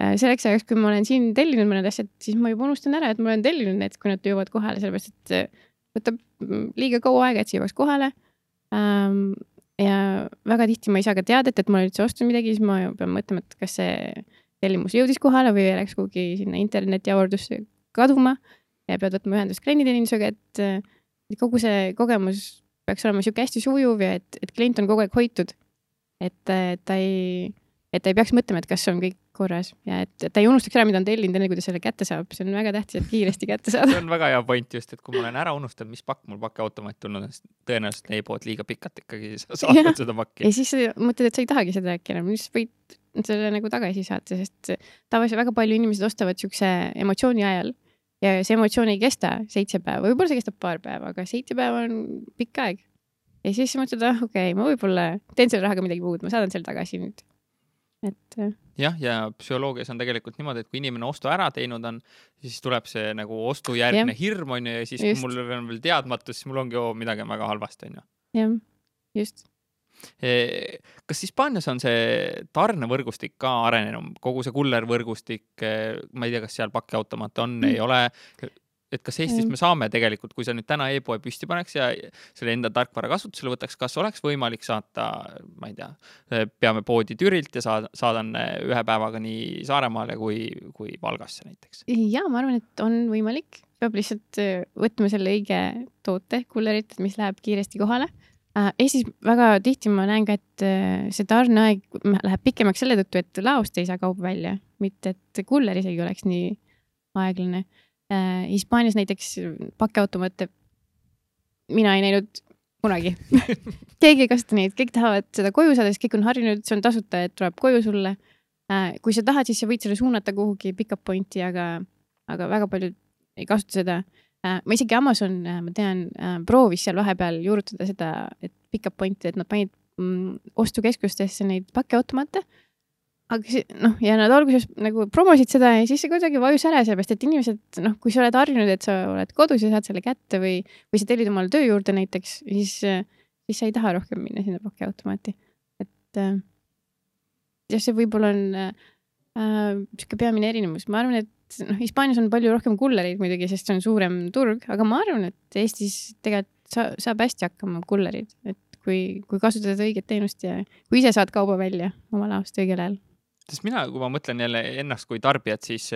selleks ajaks, kui ma olen siin tellinud mõned asjad, siis ma juba unustan ära, et ma olen tellinud need, kui nad jõuavad kohale, sellepärast et äh, võtab liiga kaua aega, et see jõuaks kohale ähm,. ja väga tihti ma ei saa ka teadet, et ma olen üldse ostnud midagi, siis ma pean mõtlema, et kas see tellimus jõudis kohale või läks kuhugi sinna internetiavardusse kaduma ja pead võtma ühendust klienditeenindusega, et kogu see kogemus peaks olema sihuke hästi sujuv ja et, et klient on kogu aeg hoitud. et ta ei, et ta ei peaks mõtlema, et kas on kõik korras ja et, et ta ei unustaks ära, mida on tellinud, enne kui ta selle kätte saab, see on väga tähtis, et kiiresti kätte saada. see on väga hea point just, et kui ma olen ära unustanud, mis pakk mul pakiautomaat tulnud on, siis tõenäoliselt e-pood liiga pikalt ikkagi *laughs* sa Jah. saadad seda pakki ja. siis mõtled, et sa ei tahagi seda äkki enam, siis võid selle nagu tagasi saata, sest tavaliselt väga palju inimesed ostavad siukse emotsiooni ajal ja see emotsioon ei kesta seitse päeva, võib-olla see kestab paar päeva, aga seitse päeva on pikk aeg. ja siis mõtled, ah okei okay,, ma võib-olla teen selle rahaga midagi muud, ma saadan selle tagasi nüüd. et äh, jah, ja psühholoogias on tegelikult niimoodi, et kui inimene ostu ära teinud on, siis tuleb see nagu ostujärgne Jah. hirm on ju ja siis, kui mul on veel teadmatus, siis mul ongi oo midagi on väga halvasti on ju. jah, just. Kas Hispaanias on see tarnevõrgustik ka arenenum, kogu see kullervõrgustik, ma ei tea, kas seal pakiautomaate on mm., ei ole? et kas Eestis mm. me saame tegelikult, kui sa nüüd täna e-poe püsti paneks ja selle enda tarkvara kasutusele võtaks, kas oleks võimalik saata, ma ei tea, peame poodi Türilt ja saada, saadan ühe päevaga nii Saaremaale kui, kui Valgasse näiteks? ja ma arvan, et on võimalik, peab lihtsalt võtma selle õige toote, kullerit, mis läheb kiiresti kohale Äh, Eestis väga tihti ma näen ka, et äh, see tarneaeg läheb pikemaks selle tõttu, et laost ei saa kaup välja, mitte et kuller isegi oleks nii aeglane. Äh, Hispaanias näiteks pakiautomaate mina ei näinud kunagi *laughs* keegi ei kasuta neid, kõik tahavad seda koju saada, sest kõik on harjunud, see on tasuta, et tuleb koju sulle. kui sa tahad, siis sa võid selle suunata kuhugi pick-up point'i, aga, aga väga paljud ei kasuta seda ma isegi Amazon, äh, ma tean, äh, proovis seal vahepeal juurutada seda, et pick-up point'i, et nad panid mm, ostukeskustesse neid pakiautomaate. aga see noh, ja nad alguses nagu promosid seda ja siis see kuidagi vajus ära, sellepärast et inimesed noh, kui sa oled harjunud, et sa oled kodus ja saad selle kätte või, või sa tellid omale töö juurde näiteks, siis, siis sa ei taha rohkem minna sinna pakiautomaati. et jah, see võib-olla on äh, peamine erinevus, ma arvan, et noh, Hispaanias on palju rohkem kullereid muidugi, sest see on suurem turg, aga ma arvan, et Eestis tegelikult sa, saab hästi hakkama kullerid, et kui, kui kasutada õiget teenust ja kui ise saad kauba välja oma laost õigel ajal. sest mina, kui ma mõtlen jälle ennast kui tarbijat, siis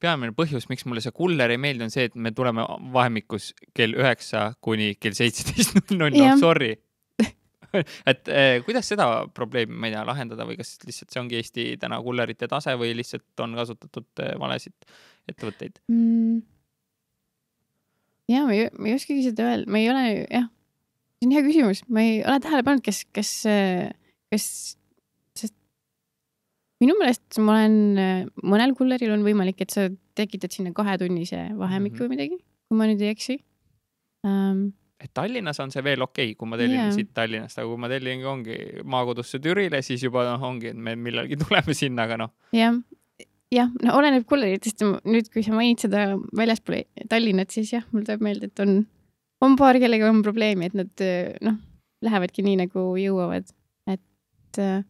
peamine põhjus, miks mulle see kuller ei meeldi, on see, et me tuleme vahemikus kell üheksa kuni kell seitseteist. Null *laughs* null, no sorry *laughs* et eh, kuidas seda probleemi, ma ei tea, lahendada või kas lihtsalt see ongi Eesti täna kullerite tase või lihtsalt on kasutatud eh, valesid ettevõtteid mm.? ja ma ei, ma ei oskagi seda öelda, ma ei ole jah, see on hea küsimus, ma ei ole tähele pannud, kes, kes, kes, sest minu meelest ma olen, mõnel kulleril on võimalik, et sa tekitad sinna kahetunnise vahemiku mm -hmm. või midagi, kui ma nüüd ei eksi um, et Tallinnas on see veel okei okay,, kui ma tellin yeah. siit Tallinnast, aga kui ma tellin, ongi maakodusse Türile, siis juba noh, ongi, et me millalgi *laughs* tuleme sinna, aga noh. jah, jah, no oleneb kulleritest. nüüd, kui sa mainid seda väljaspool Tallinnat, siis jah, mul tuleb meelde, et on, on paar, kellega on probleemi, et nad noh, lähevadki nii nagu jõuavad, et äh,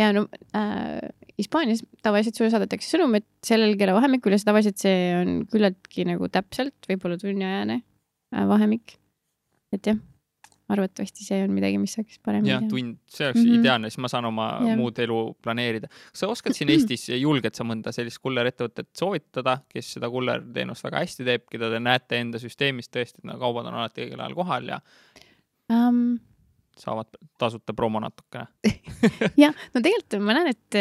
ja no äh, Hispaanias tavaliselt sulle saadetakse sõnum, et sellel keelevahemikul ja tavaliselt see on küllaltki nagu täpselt, võib-olla tunniajane äh, vahemik et jah, arvatavasti see on midagi, mis saaks paremini teha. tund, see oleks mm -hmm. ideaalne, siis ma saan oma ja. muud elu planeerida. kas sa oskad siin *clears throat* Eestis, julged sa mõnda sellist kullerettevõtet soovitada, kes seda kullerteenust väga hästi teeb, keda te näete enda süsteemis tõesti, et kaubad on alati õigel ajal kohal ja um... saavad tasuta promo natukene *laughs* jah, no tegelikult ma näen, et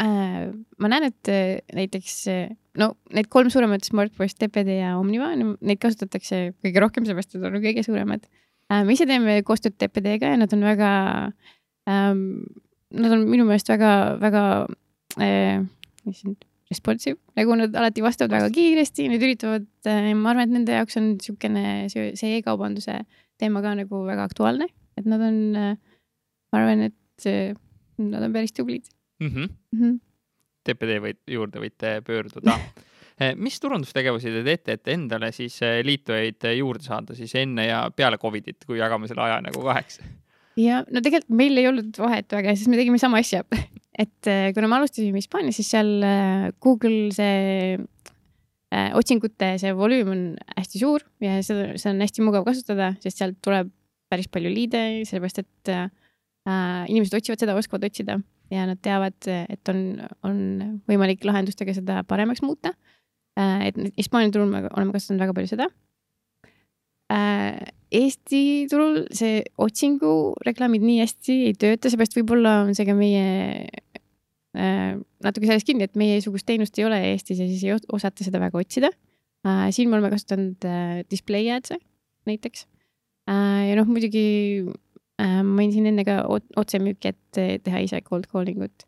ma näen, et äh, näiteks äh, no need kolm suuremat Smartwatch, TPD ja Omniva, neid kasutatakse kõige rohkem, seepärast et nad on kõige suuremad äh,. me ise teeme koostööd TPD-ga ja nad on väga ähm,, nad on minu meelest väga, väga äh, responsive, nagu nad alati vastavad väga kiiresti, nad üritavad äh,, ma arvan, et nende jaoks on niisugune see, see e-kaubanduse teema ka nagu väga aktuaalne, et nad on äh,, ma arvan, et äh, nad on päris tublid mm. -hmm. Mm -hmm. TPD võid, juurde võite pöörduda *laughs* eh, mis turundustegevusi te teete, et endale siis eh, liitujaid juurde saada siis enne ja peale Covidit, kui jagame selle aja nagu kaheks? ja no tegelikult meil ei olnud vahet väga, sest me tegime sama asja *laughs* et eh, kuna me alustasime Hispaanias, siis seal Google see äh, otsingute see volüüm on hästi suur ja seda, seda on hästi mugav kasutada, sest sealt tuleb päris palju liide, sellepärast et äh, inimesed otsivad seda, oskavad otsida ja nad teavad, et on, on võimalik lahendustega seda paremaks muuta. Äh, et Hispaania turul me oleme kasutanud väga palju seda. Äh, Eesti turul see otsingureklaamid nii hästi ei tööta, seepärast võib-olla on see ka meie äh, natuke selles kinni, et meiesugust teenust ei ole Eestis ja siis ei osata seda väga otsida. siin me oleme kasutanud display ads'e näiteks. ja noh, muidugi. Mainisin enne ka otsemüüki, et teha ise cold calling ut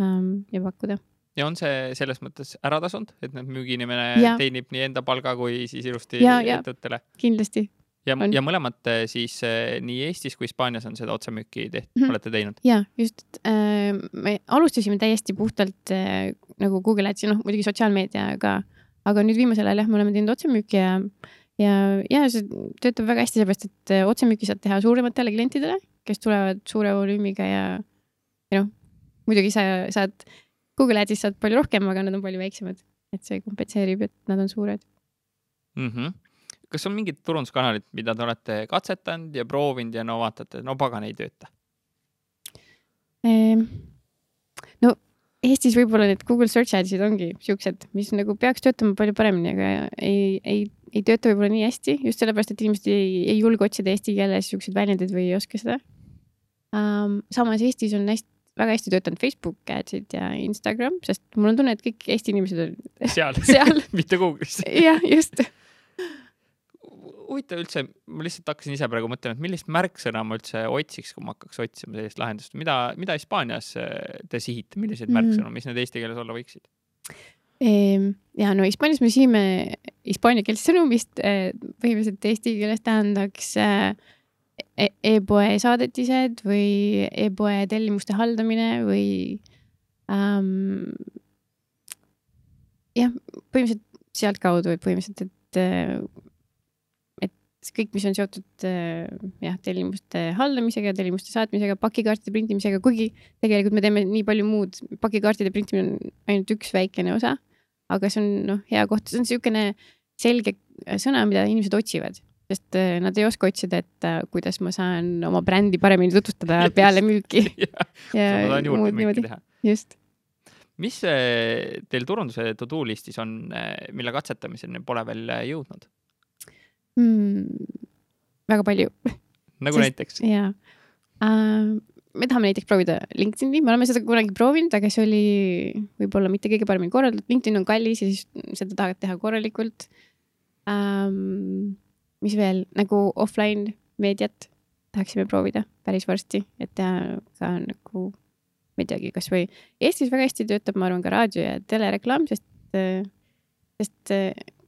ähm, ja pakkuda. ja on see selles mõttes ära tasunud, et nüüd müügiinimene teenib nii enda palga kui siis ilusti ettevõttele? kindlasti. ja, ja mõlemad äh, siis äh, nii Eestis kui Hispaanias on seda otsemüüki tehtud mm, -hmm. olete teinud? ja just äh,, me alustasime täiesti puhtalt äh, nagu Google Adsi, noh muidugi sotsiaalmeediaga, aga nüüd viimasel ajal jah, me oleme teinud otsemüüki ja ja, ja see töötab väga hästi, sellepärast et äh, otsemüüki saad teha suurematele klientidele, kes tulevad suure volüümiga ja, ja noh, muidugi sa saad, Google Ads'is saad palju rohkem, aga nad on palju väiksemad, et see kompenseerib, et nad on suured mm. -hmm. kas on mingid turunduskanalid, mida te olete katsetanud ja proovinud ja no vaatate, no pagan ei tööta ehm,? no Eestis võib-olla need Google Search Ads'id ongi siuksed, mis nagu peaks töötama palju paremini, aga ei, ei ei tööta võib-olla nii hästi, just sellepärast, et inimesed ei, ei julge otsida eesti keeles siukseid väljendeid või ei oska seda um,. samas Eestis on hästi, väga hästi töötanud Facebook ads'id ja Instagram, sest mul on tunne, et kõik Eesti inimesed on *laughs* seal, seal. *laughs* mitte Google'is jah, just huvitav üldse, ma lihtsalt hakkasin ise praegu mõtlema, et millist märksõna ma üldse otsiks, kui ma hakkaks otsima sellist lahendust, mida, mida Hispaanias te sihite, milliseid mm -hmm. märksõnu, mis need eesti keeles olla võiksid? Ja no Hispaanias me siime hispaaniakeelset sõnumist, eh, põhimõtteliselt eesti keeles tähendaks eh, e-, e-poe saadetised või e-poe tellimuste haldamine või ähm, jah, põhimõtteliselt sealtkaudu, et põhimõtteliselt, et, eh, et kõik, mis on seotud jah, tellimuste haldamisega, tellimuste saatmisega, pakikaartide printimisega, kuigi tegelikult me teeme nii palju muud, pakikaartide printimine on ainult üks väikene osa aga see on noh, hea koht, see on niisugune selge sõna, mida inimesed otsivad, sest äh, nad ei oska otsida, et uh, kuidas ma saan oma brändi paremini tutvustada *laughs* peale müüki *laughs* ja, ja muud niimoodi. just. mis teil turunduse to do listis on, äh, mille katsetamiseni pole veel jõudnud mm,? väga palju. nagu sest, näiteks? jaa uh, me tahame näiteks proovida LinkedIn'i, me oleme seda kunagi proovinud, aga see oli võib-olla mitte kõige paremini korraldatud, LinkedIn on kallis ja siis seda tahad teha korralikult ähm,. mis veel nagu offline meediat tahaksime proovida päris varsti, et teha ka nagu, ma ei teagi, kasvõi Eestis väga hästi töötab, ma arvan, ka raadio ja telereklaam, sest, sest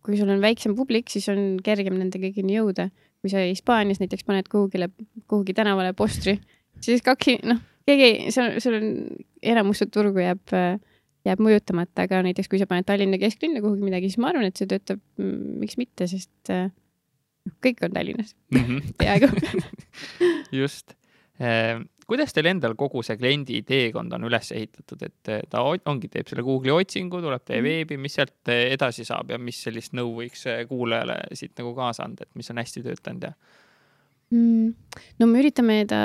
kui sul on väiksem publik, siis on kergem nende kõigini jõuda. kui sa Hispaanias näiteks paned kuhugile, kuhugi tänavale postri siis kaks, noh, keegi, sul, sul on enamus turgu jääb, jääb mõjutamata, aga näiteks kui sa paned Tallinna kesklinna kuhugi midagi, siis ma arvan, et see töötab, mm, miks mitte, sest noh, kõik on Tallinnas mm -hmm. *laughs* peaaegu *laughs* just eh, kuidas teil endal kogu see kliendi teekond on üles ehitatud, et ta ongi, teeb selle Google'i otsingu, tuleb teie mm. veebi, mis sealt edasi saab ja mis sellist nõu võiks kuulajale siit nagu kaasa anda, et mis on hästi töötanud ja mm,? no me üritame ta,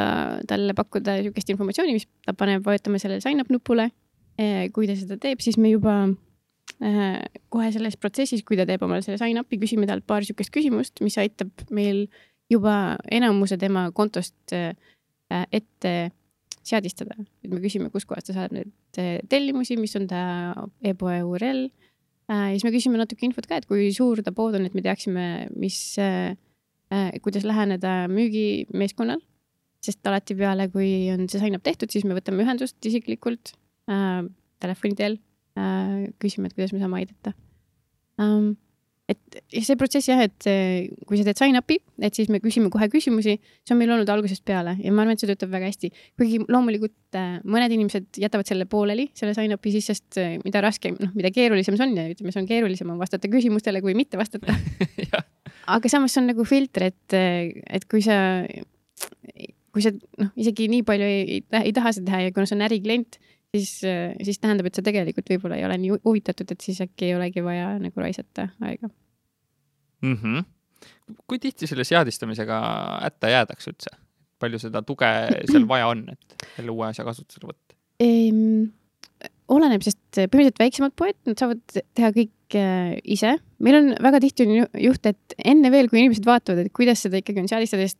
talle pakkuda niisugust informatsiooni, mis ta paneb, vajutame sellele sign up nupule. Eh, kui ta seda teeb, siis me juba äh, kohe selles protsessis, kui ta teeb omale selle sign up'i, küsime talt paar niisugust küsimust, mis aitab meil juba enamuse tema kontost äh, ette seadistada, et me küsime, kuskohast ta saab neid tellimusi, mis on ta e-poe URL ja siis me küsime natuke infot ka, et kui suur ta pood on, et me teaksime, mis Äh, kuidas läheneda müügimeeskonnal, sest alati peale, kui on see sign up tehtud, siis me võtame ühendust isiklikult äh, telefoni teel äh,, küsime, et kuidas me saame aidata. Um, et see protsess jah, et kui sa teed sign up'i, et siis me küsime kohe küsimusi, see on meil olnud algusest peale ja ma arvan, et see töötab väga hästi. kuigi loomulikult äh, mõned inimesed jätavad selle pooleli, selle sign up'i siis, sest äh, mida raskem, noh, mida keerulisem see on ja ütleme, see on keerulisem on vastata küsimustele kui mitte vastata *laughs* aga samas see on nagu filter, et, et kui sa, kui sa noh, isegi nii palju ei, ei, ei taha seda teha ja kuna see on äriklient, siis, siis tähendab, et sa tegelikult võib-olla ei ole nii huvitatud, et siis äkki ei olegi vaja nagu raisata aega mm. -hmm. kui tihti selle seadistamisega hätta jäädakse üldse? palju seda tuge seal vaja on, et selle uue asja kasutusele võtta ehm,? oleneb, sest põhimõtteliselt väiksemad poed, nad saavad teha kõik Äh, ise. meil on väga tihti on juht, et enne veel, kui inimesed vaatavad, et kuidas seda ikkagi on seadistada, sest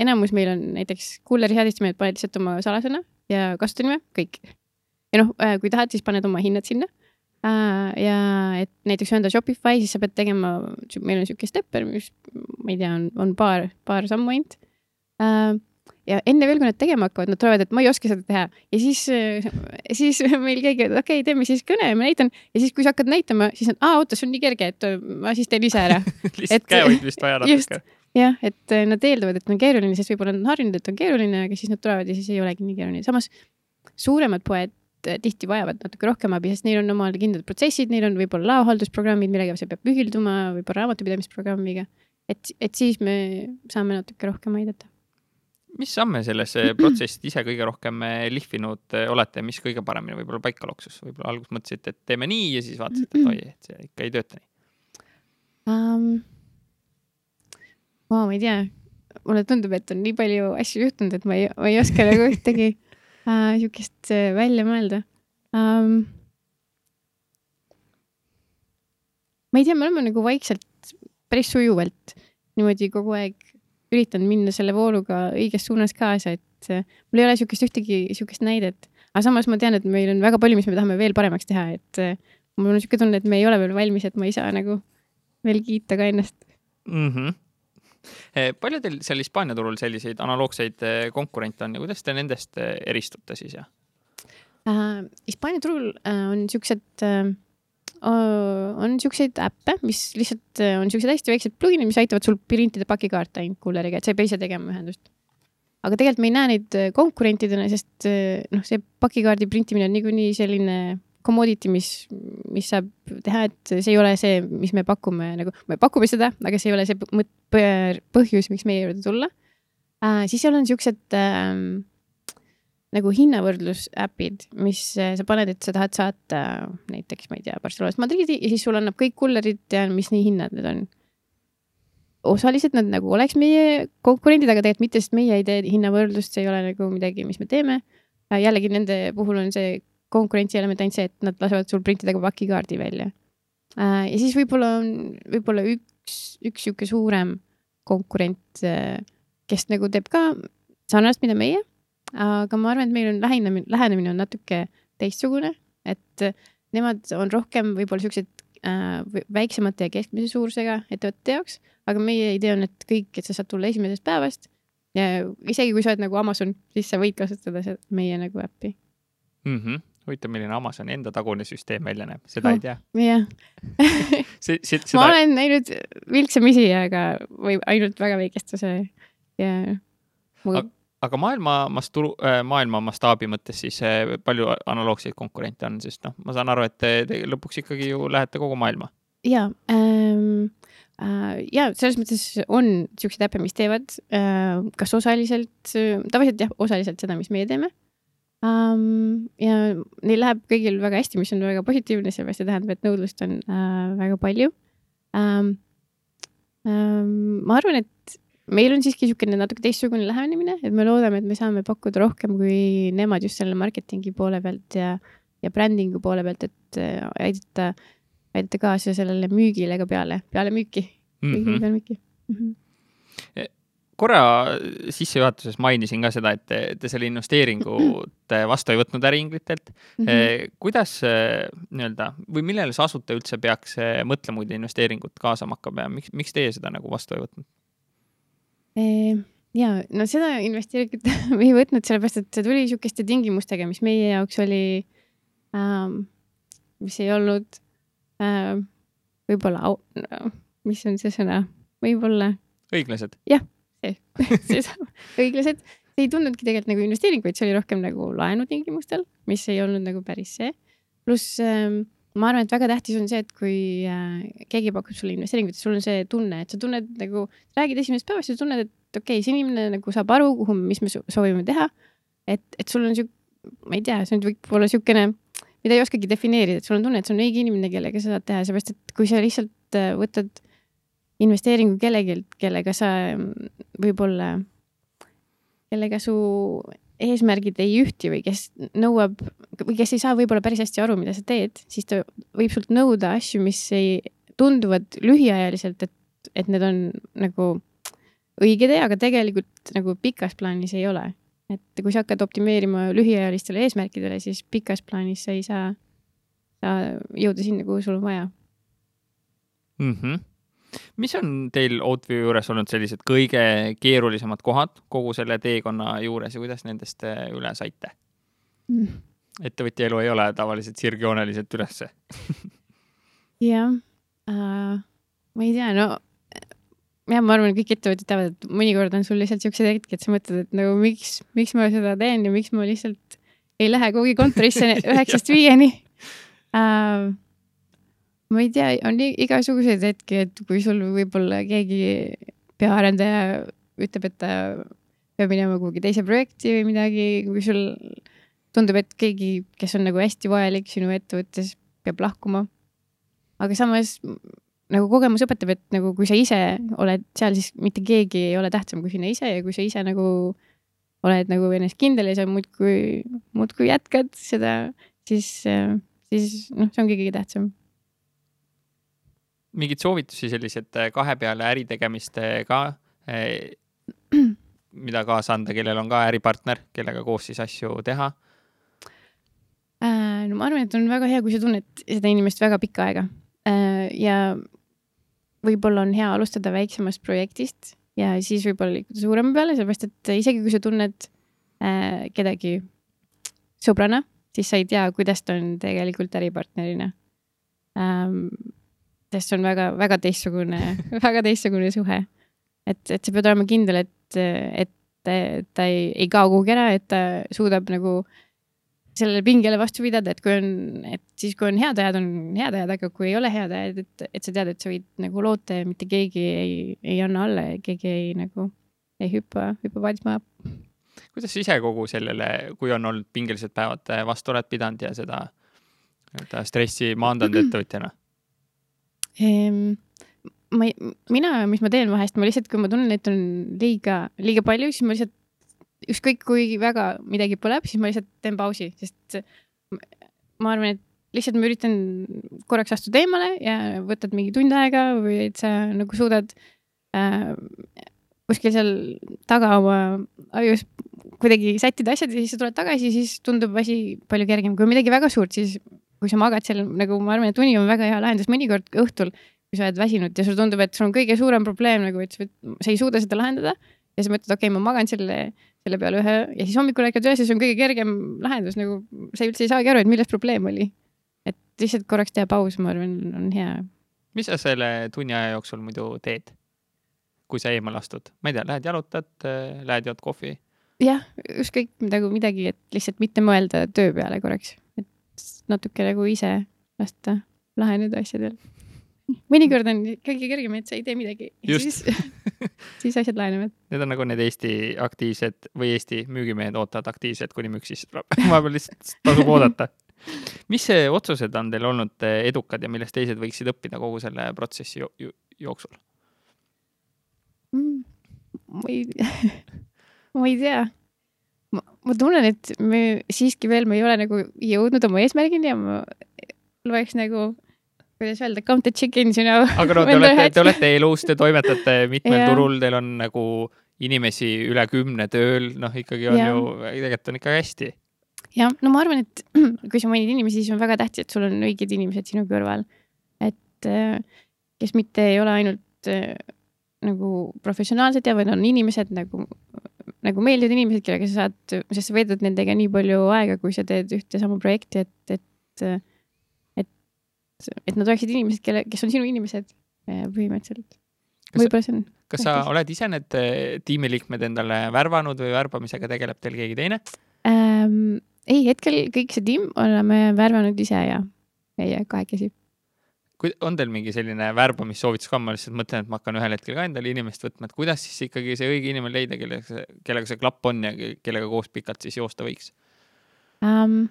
enamus meil on näiteks kulleri seadistamine, et paned lihtsalt oma salasõna ja kasutanime, kõik. Ja noh, äh, kui tahad, siis paned oma hinnad sinna. Äh, ja et näiteks öelda Shopify, siis sa pead tegema, meil on sihuke stepper, mis ma ei tea, on, on paar, paar sammu ainult ja enne veel, kui nad tegema hakkavad, nad tulevad, et ma ei oska seda teha ja siis, siis *laughs* meil keegi, et okei okay,, teeme siis kõne ja ma näitan ja siis, kui sa hakkad näitama, siis nad, aa oota, see on nii kerge, et ma siis teen ise ära *laughs* lihtsalt käehoidmist vaja natuke. jah, et nad eeldavad, et on keeruline, sest võib-olla nad on harjunud, et on keeruline, aga siis nad tulevad ja siis ei olegi nii keeruline. samas suuremad poed tihti vajavad natuke rohkem abi, sest neil on omal kindlad protsessid, neil on võib-olla laohaldusprogrammid, millega see peab ühilduma, võib-olla raamatupidamisprogrammiga et, et siis me saame natuke rohkem aidata. mis samme selles *clears throat* protsessis ise kõige rohkem eh, lihvinud eh, olete mis kõige paremini võib-olla paika loksus, võib-olla alguses mõtlesite, et teeme nii ja siis vaatasite, et oi, et see ikka ei tööta nii um,? ma ei tea, mulle tundub, et on nii palju asju juhtunud, et ma ei, ma ei oska nagu ühtegi uh, sihukest uh, välja mõelda um,. ma ei tea, me oleme nagu vaikselt päris sujuvalt niimoodi kogu aeg üritanud minna selle vooluga õiges suunas kaasa, et uh, mul ei ole sihukest ühtegi sihukest näidet, aga samas ma tean, et meil on väga palju, mis me tahame veel paremaks teha, et uh, mul on sihuke tunne, et me ei ole veel valmis, et ma ei saa nagu veel kiita ka ennast mm. -hmm palju teil seal Hispaania turul selliseid analoogseid eh, konkurente on ja kuidas te nendest eh, eristute siis ja uh,? Hispaania turul uh, on siuksed uh, on siukseid äppe, mis lihtsalt on siuksed hästi väiksed pluginid, mis aitavad sul printida pakikaarte ainult kulleriga, et sa ei pea ise tegema ühendust. aga tegelikult me ei näe neid konkurentidena, sest noh, see pakikaardi printimine on niikuinii selline commodity, mis, mis saab teha, et see ei ole see, mis me pakume, nagu me pakume seda, aga see ei ole see põhjus, miks meie juurde tulla äh,. siis seal on siuksed äh, nagu hinnavõrdlusäpid, mis äh, sa paned, et sa tahad saata näiteks, ma ei tea, Barcelonast Madridi ja siis sul annab kõik kullerid ja mis nii hinnad need on. osaliselt nad nagu oleks meie konkurendid, aga tegelikult mitte, sest meie ei tee hinnavõrdlust, see ei ole nagu midagi, mis me teeme. Äh, jällegi nende puhul on see konkurentsielement ainult see, et nad lasevad sul printida ka pakikaardi välja. Äh, ja siis võib-olla on, võib-olla üks, üks sihuke suurem konkurent, äh, kes nagu teeb ka sarnast, mida meie. aga ma arvan, et meil on lähenemine, lähenemine on natuke teistsugune, et nemad on rohkem võib-olla siuksed äh, väiksemate ja keskmise suurusega ettevõtete jaoks, aga meie idee on, et kõik, et sa saad tulla esimesest päevast ja isegi kui sa oled nagu Amazon, siis sa võid kasutada meie nagu äppi mm. -hmm huvitav, milline Amazoni enda tagune süsteem välja näeb, seda oh, ei tea. jah *laughs* ma olen näinud vilksamisi, aga, või ainult väga väikestuse ja mul... aga, aga maailma masturu, äh, maailma mastaabi mõttes siis äh, palju analoogseid konkurente on, sest noh, ma saan aru, et te, te lõpuks ikkagi ju lähete kogu maailma. ja ähm,, äh, ja selles mõttes on siukseid äppe, mis teevad äh, kas osaliselt, tavaliselt jah, osaliselt seda, mis meie teeme um,. ja neil läheb kõigil väga hästi, mis on väga positiivne, sellepärast see tähendab, et nõudlust on uh, väga palju um,. Um, ma arvan, et meil on siiski niisugune natuke teistsugune lähenemine, et me loodame, et me saame pakkuda rohkem kui nemad just selle marketingi poole pealt ja, ja brändingu poole pealt, et uh, aidata, aidata kaasa sellele müügile ka peale, peale müüki mm, -hmm. peale müüki mm. -hmm korra sissejuhatuses mainisin ka seda, et te, te selle investeeringut *clears throat* vastu ei võtnud äriinglitelt mm. -hmm. kuidas nii-öelda või millele see asutaja üldse peaks mõtlemuide investeeringut kaasama hakkab ja miks, miks teie seda nagu vastu ei võtnud? ja no seda investeeringut me *laughs* ei võtnud, sellepärast et see tuli niisuguste tingimustega, mis meie jaoks oli ähm,, mis ei olnud äh, võib-olla, mis on see sõna, võib-olla. õiglased? jah *laughs* õiglased. see ei tundnudki tegelikult nagu investeering, vaid see oli rohkem nagu laenutingimustel, mis ei olnud nagu päris see. pluss ähm, ma arvan, et väga tähtis on see, et kui äh, keegi pakub sulle investeeringut, sul on see tunne, et sa tunned nagu, räägid esimesest päevast ja tunned, et okei okay,, see inimene nagu saab aru, kuhu, mis me soovime teha. et, et sul on sihuke, ma ei tea, see võib olla siukene, mida ei oskagi defineerida, et sul on tunne, et see on õige inimene, kellega sa saad teha, seepärast et kui sa lihtsalt äh, võtad investeeringu kellelgi, kellega sa mm, võib-olla, kellega su eesmärgid ei ühti või kes nõuab või kes ei saa võib-olla päris hästi aru, mida sa teed, siis ta võib sult nõuda asju, mis ei, tunduvad lühiajaliselt, et, et need on nagu õige tee, aga tegelikult nagu pikas plaanis ei ole. et kui sa hakkad optimeerima lühiajalistele eesmärkidele, siis pikas plaanis sa ei saa, saa jõuda sinna, kuhu sul on vaja mm. -hmm mis on teil Outview juures olnud sellised kõige keerulisemad kohad kogu selle teekonna juures ja kuidas nendest äh, üle saite mm.? ettevõtja elu ei ole tavaliselt sirgjooneliselt ülesse *laughs* jah uh,, ma ei tea, no jah, ma arvan, kõik ettevõtjad teavad, et mõnikord on sul lihtsalt siuksed hetked, et sa mõtled, et nagu miks, miks ma seda teen ja miks ma lihtsalt ei lähe kuhugi kontorisse *laughs* üheksast viieni uh, ma ei tea, on igasuguseid hetki, et kui sul võib-olla keegi peaarendaja ütleb, et ta peab minema kuhugi teise projekti või midagi, kui sul tundub, et keegi, kes on nagu hästi vajalik sinu ettevõttes, peab lahkuma. aga samas nagu kogemus õpetab, et nagu kui sa ise oled seal, siis mitte keegi ei ole tähtsam kui sina ise ja kui sa ise nagu oled nagu ennast kindel ja sa muudkui, muudkui jätkad seda, siis, siis noh, see ongi kõige tähtsam mingeid soovitusi sellised äh, kahe peale äritegemist ka, *clears throat* mida kaasa anda, kellel on ka äripartner, kellega koos siis asju teha? Äh, no ma arvan, et on väga hea, kui sa tunned seda inimest väga pikka aega äh, ja võib-olla on hea alustada väiksemast projektist ja siis võib-olla liikuda suurema peale, sellepärast et isegi kui sa tunned äh, kedagi sõbrana, siis sa ei tea, kuidas ta on tegelikult äripartnerina ähm, sest see on väga-väga teistsugune *laughs* väga teistsugune suhe. et, et sa pead olema kindel, et, et ta, ta ei, ei kao kuhugi ära, et ta suudab nagu sellele pingele vastu pidada, et kui on, et siis, kui on head ajad, on head ajad, aga kui ei ole head ajad, et, et sa tead, et sa võid nagu loota ja mitte keegi ei, ei anna alla ja keegi ei nagu, ei hüppa, hüppa maha. kuidas sa ise kogu sellele, kui on olnud pingelised päevad, vastu oled pidanud ja seda nii-öelda stressi maandanud *clears throat* ettevõtjana? Ehm, ma ei, mina, mis ma teen vahest, ma lihtsalt, kui ma tunnen, et on liiga, liiga palju, siis ma lihtsalt ükskõik kui väga midagi põleb, siis ma lihtsalt teen pausi, sest ma arvan, et lihtsalt ma üritan korraks astuda eemale ja võtad mingi tund aega või et sa nagu suudad äh, kuskil seal taga oma ajus kuidagi sättida asjad ja siis sa tuled tagasi, siis tundub asi palju kergem. kui midagi väga suurt, siis kui sa magad seal nagu ma arvan, et uni on väga hea lahendus, mõnikord õhtul, kui sa oled väsinud ja sulle tundub, et sul on kõige suurem probleem nagu, et sa ei suuda seda lahendada ja sa mõtled, okei okay,, ma magan selle, selle peale ühe ja siis hommikul ärkad üles ja see on kõige kergem lahendus, nagu sa üldse ei saagi aru, et milles probleem oli. et lihtsalt korraks teha paus, ma arvan, on hea. mis sa selle tunni aja jooksul muidu teed? kui sa eemale astud, ma ei tea, lähed jalutad, lähed jood kohvi? jah, ükskõik nagu midagi, et lihtsalt mitte mõelda töö peale korraks, et natuke nagu ise lasta laheneda asjadel mõnikord on kõige kergem, et sa ei tee midagi. siis, *laughs* siis asjad lahenevad. Need on nagu need Eesti aktiivsed või Eesti müügimehed ootavad aktiivselt, kuni müük sisse tuleb vahepeal lihtsalt tasub oodata. mis otsused on teil olnud eh, edukad ja millest teised võiksid õppida kogu selle protsessi jo jo jooksul mm,? ma ei *laughs* ma ei tea. Ma tunnen, et me siiski veel, me ei ole nagu jõudnud oma eesmärgini ja ma loeks nagu kuidas öelda, count the chickens, you know. aga no *laughs* te olete, te olete elus, te toimetate mitmel *laughs* yeah. turul, teil on nagu inimesi üle kümne tööl, noh, ikkagi on yeah. ju, tegelikult on ikka hästi. jah, no ma arvan, et *clears throat* kui sa mainid inimesi, siis on väga tähtis, et sul on õiged inimesed sinu kõrval. et äh, kes mitte ei ole ainult äh, nagu professionaalsed ja, vaid on inimesed nagu, nagu meeldivad inimesed, kellega sa saad, sest sa veedad nendega nii palju aega, kui sa teed ühte sama projekti, et, et et nad oleksid inimesed, kelle, kes on sinu inimesed eh, põhimõtteliselt. võib-olla see on. kas sa oled ise need eh, tiimiliikmed endale värvanud või värbamisega tegeleb teil keegi teine ähm,? ei, hetkel kõik see tiim oleme värvanud ise ja meie kahekesi. Kui on teil mingi selline värbamissoovitus ka, ma lihtsalt mõtlen, et ma hakkan ühel hetkel ka endale inimest võtma, et kuidas siis ikkagi see õige inimene leida, kellega, kellega see klapp on ja kellega koos pikalt siis joosta võiks um,?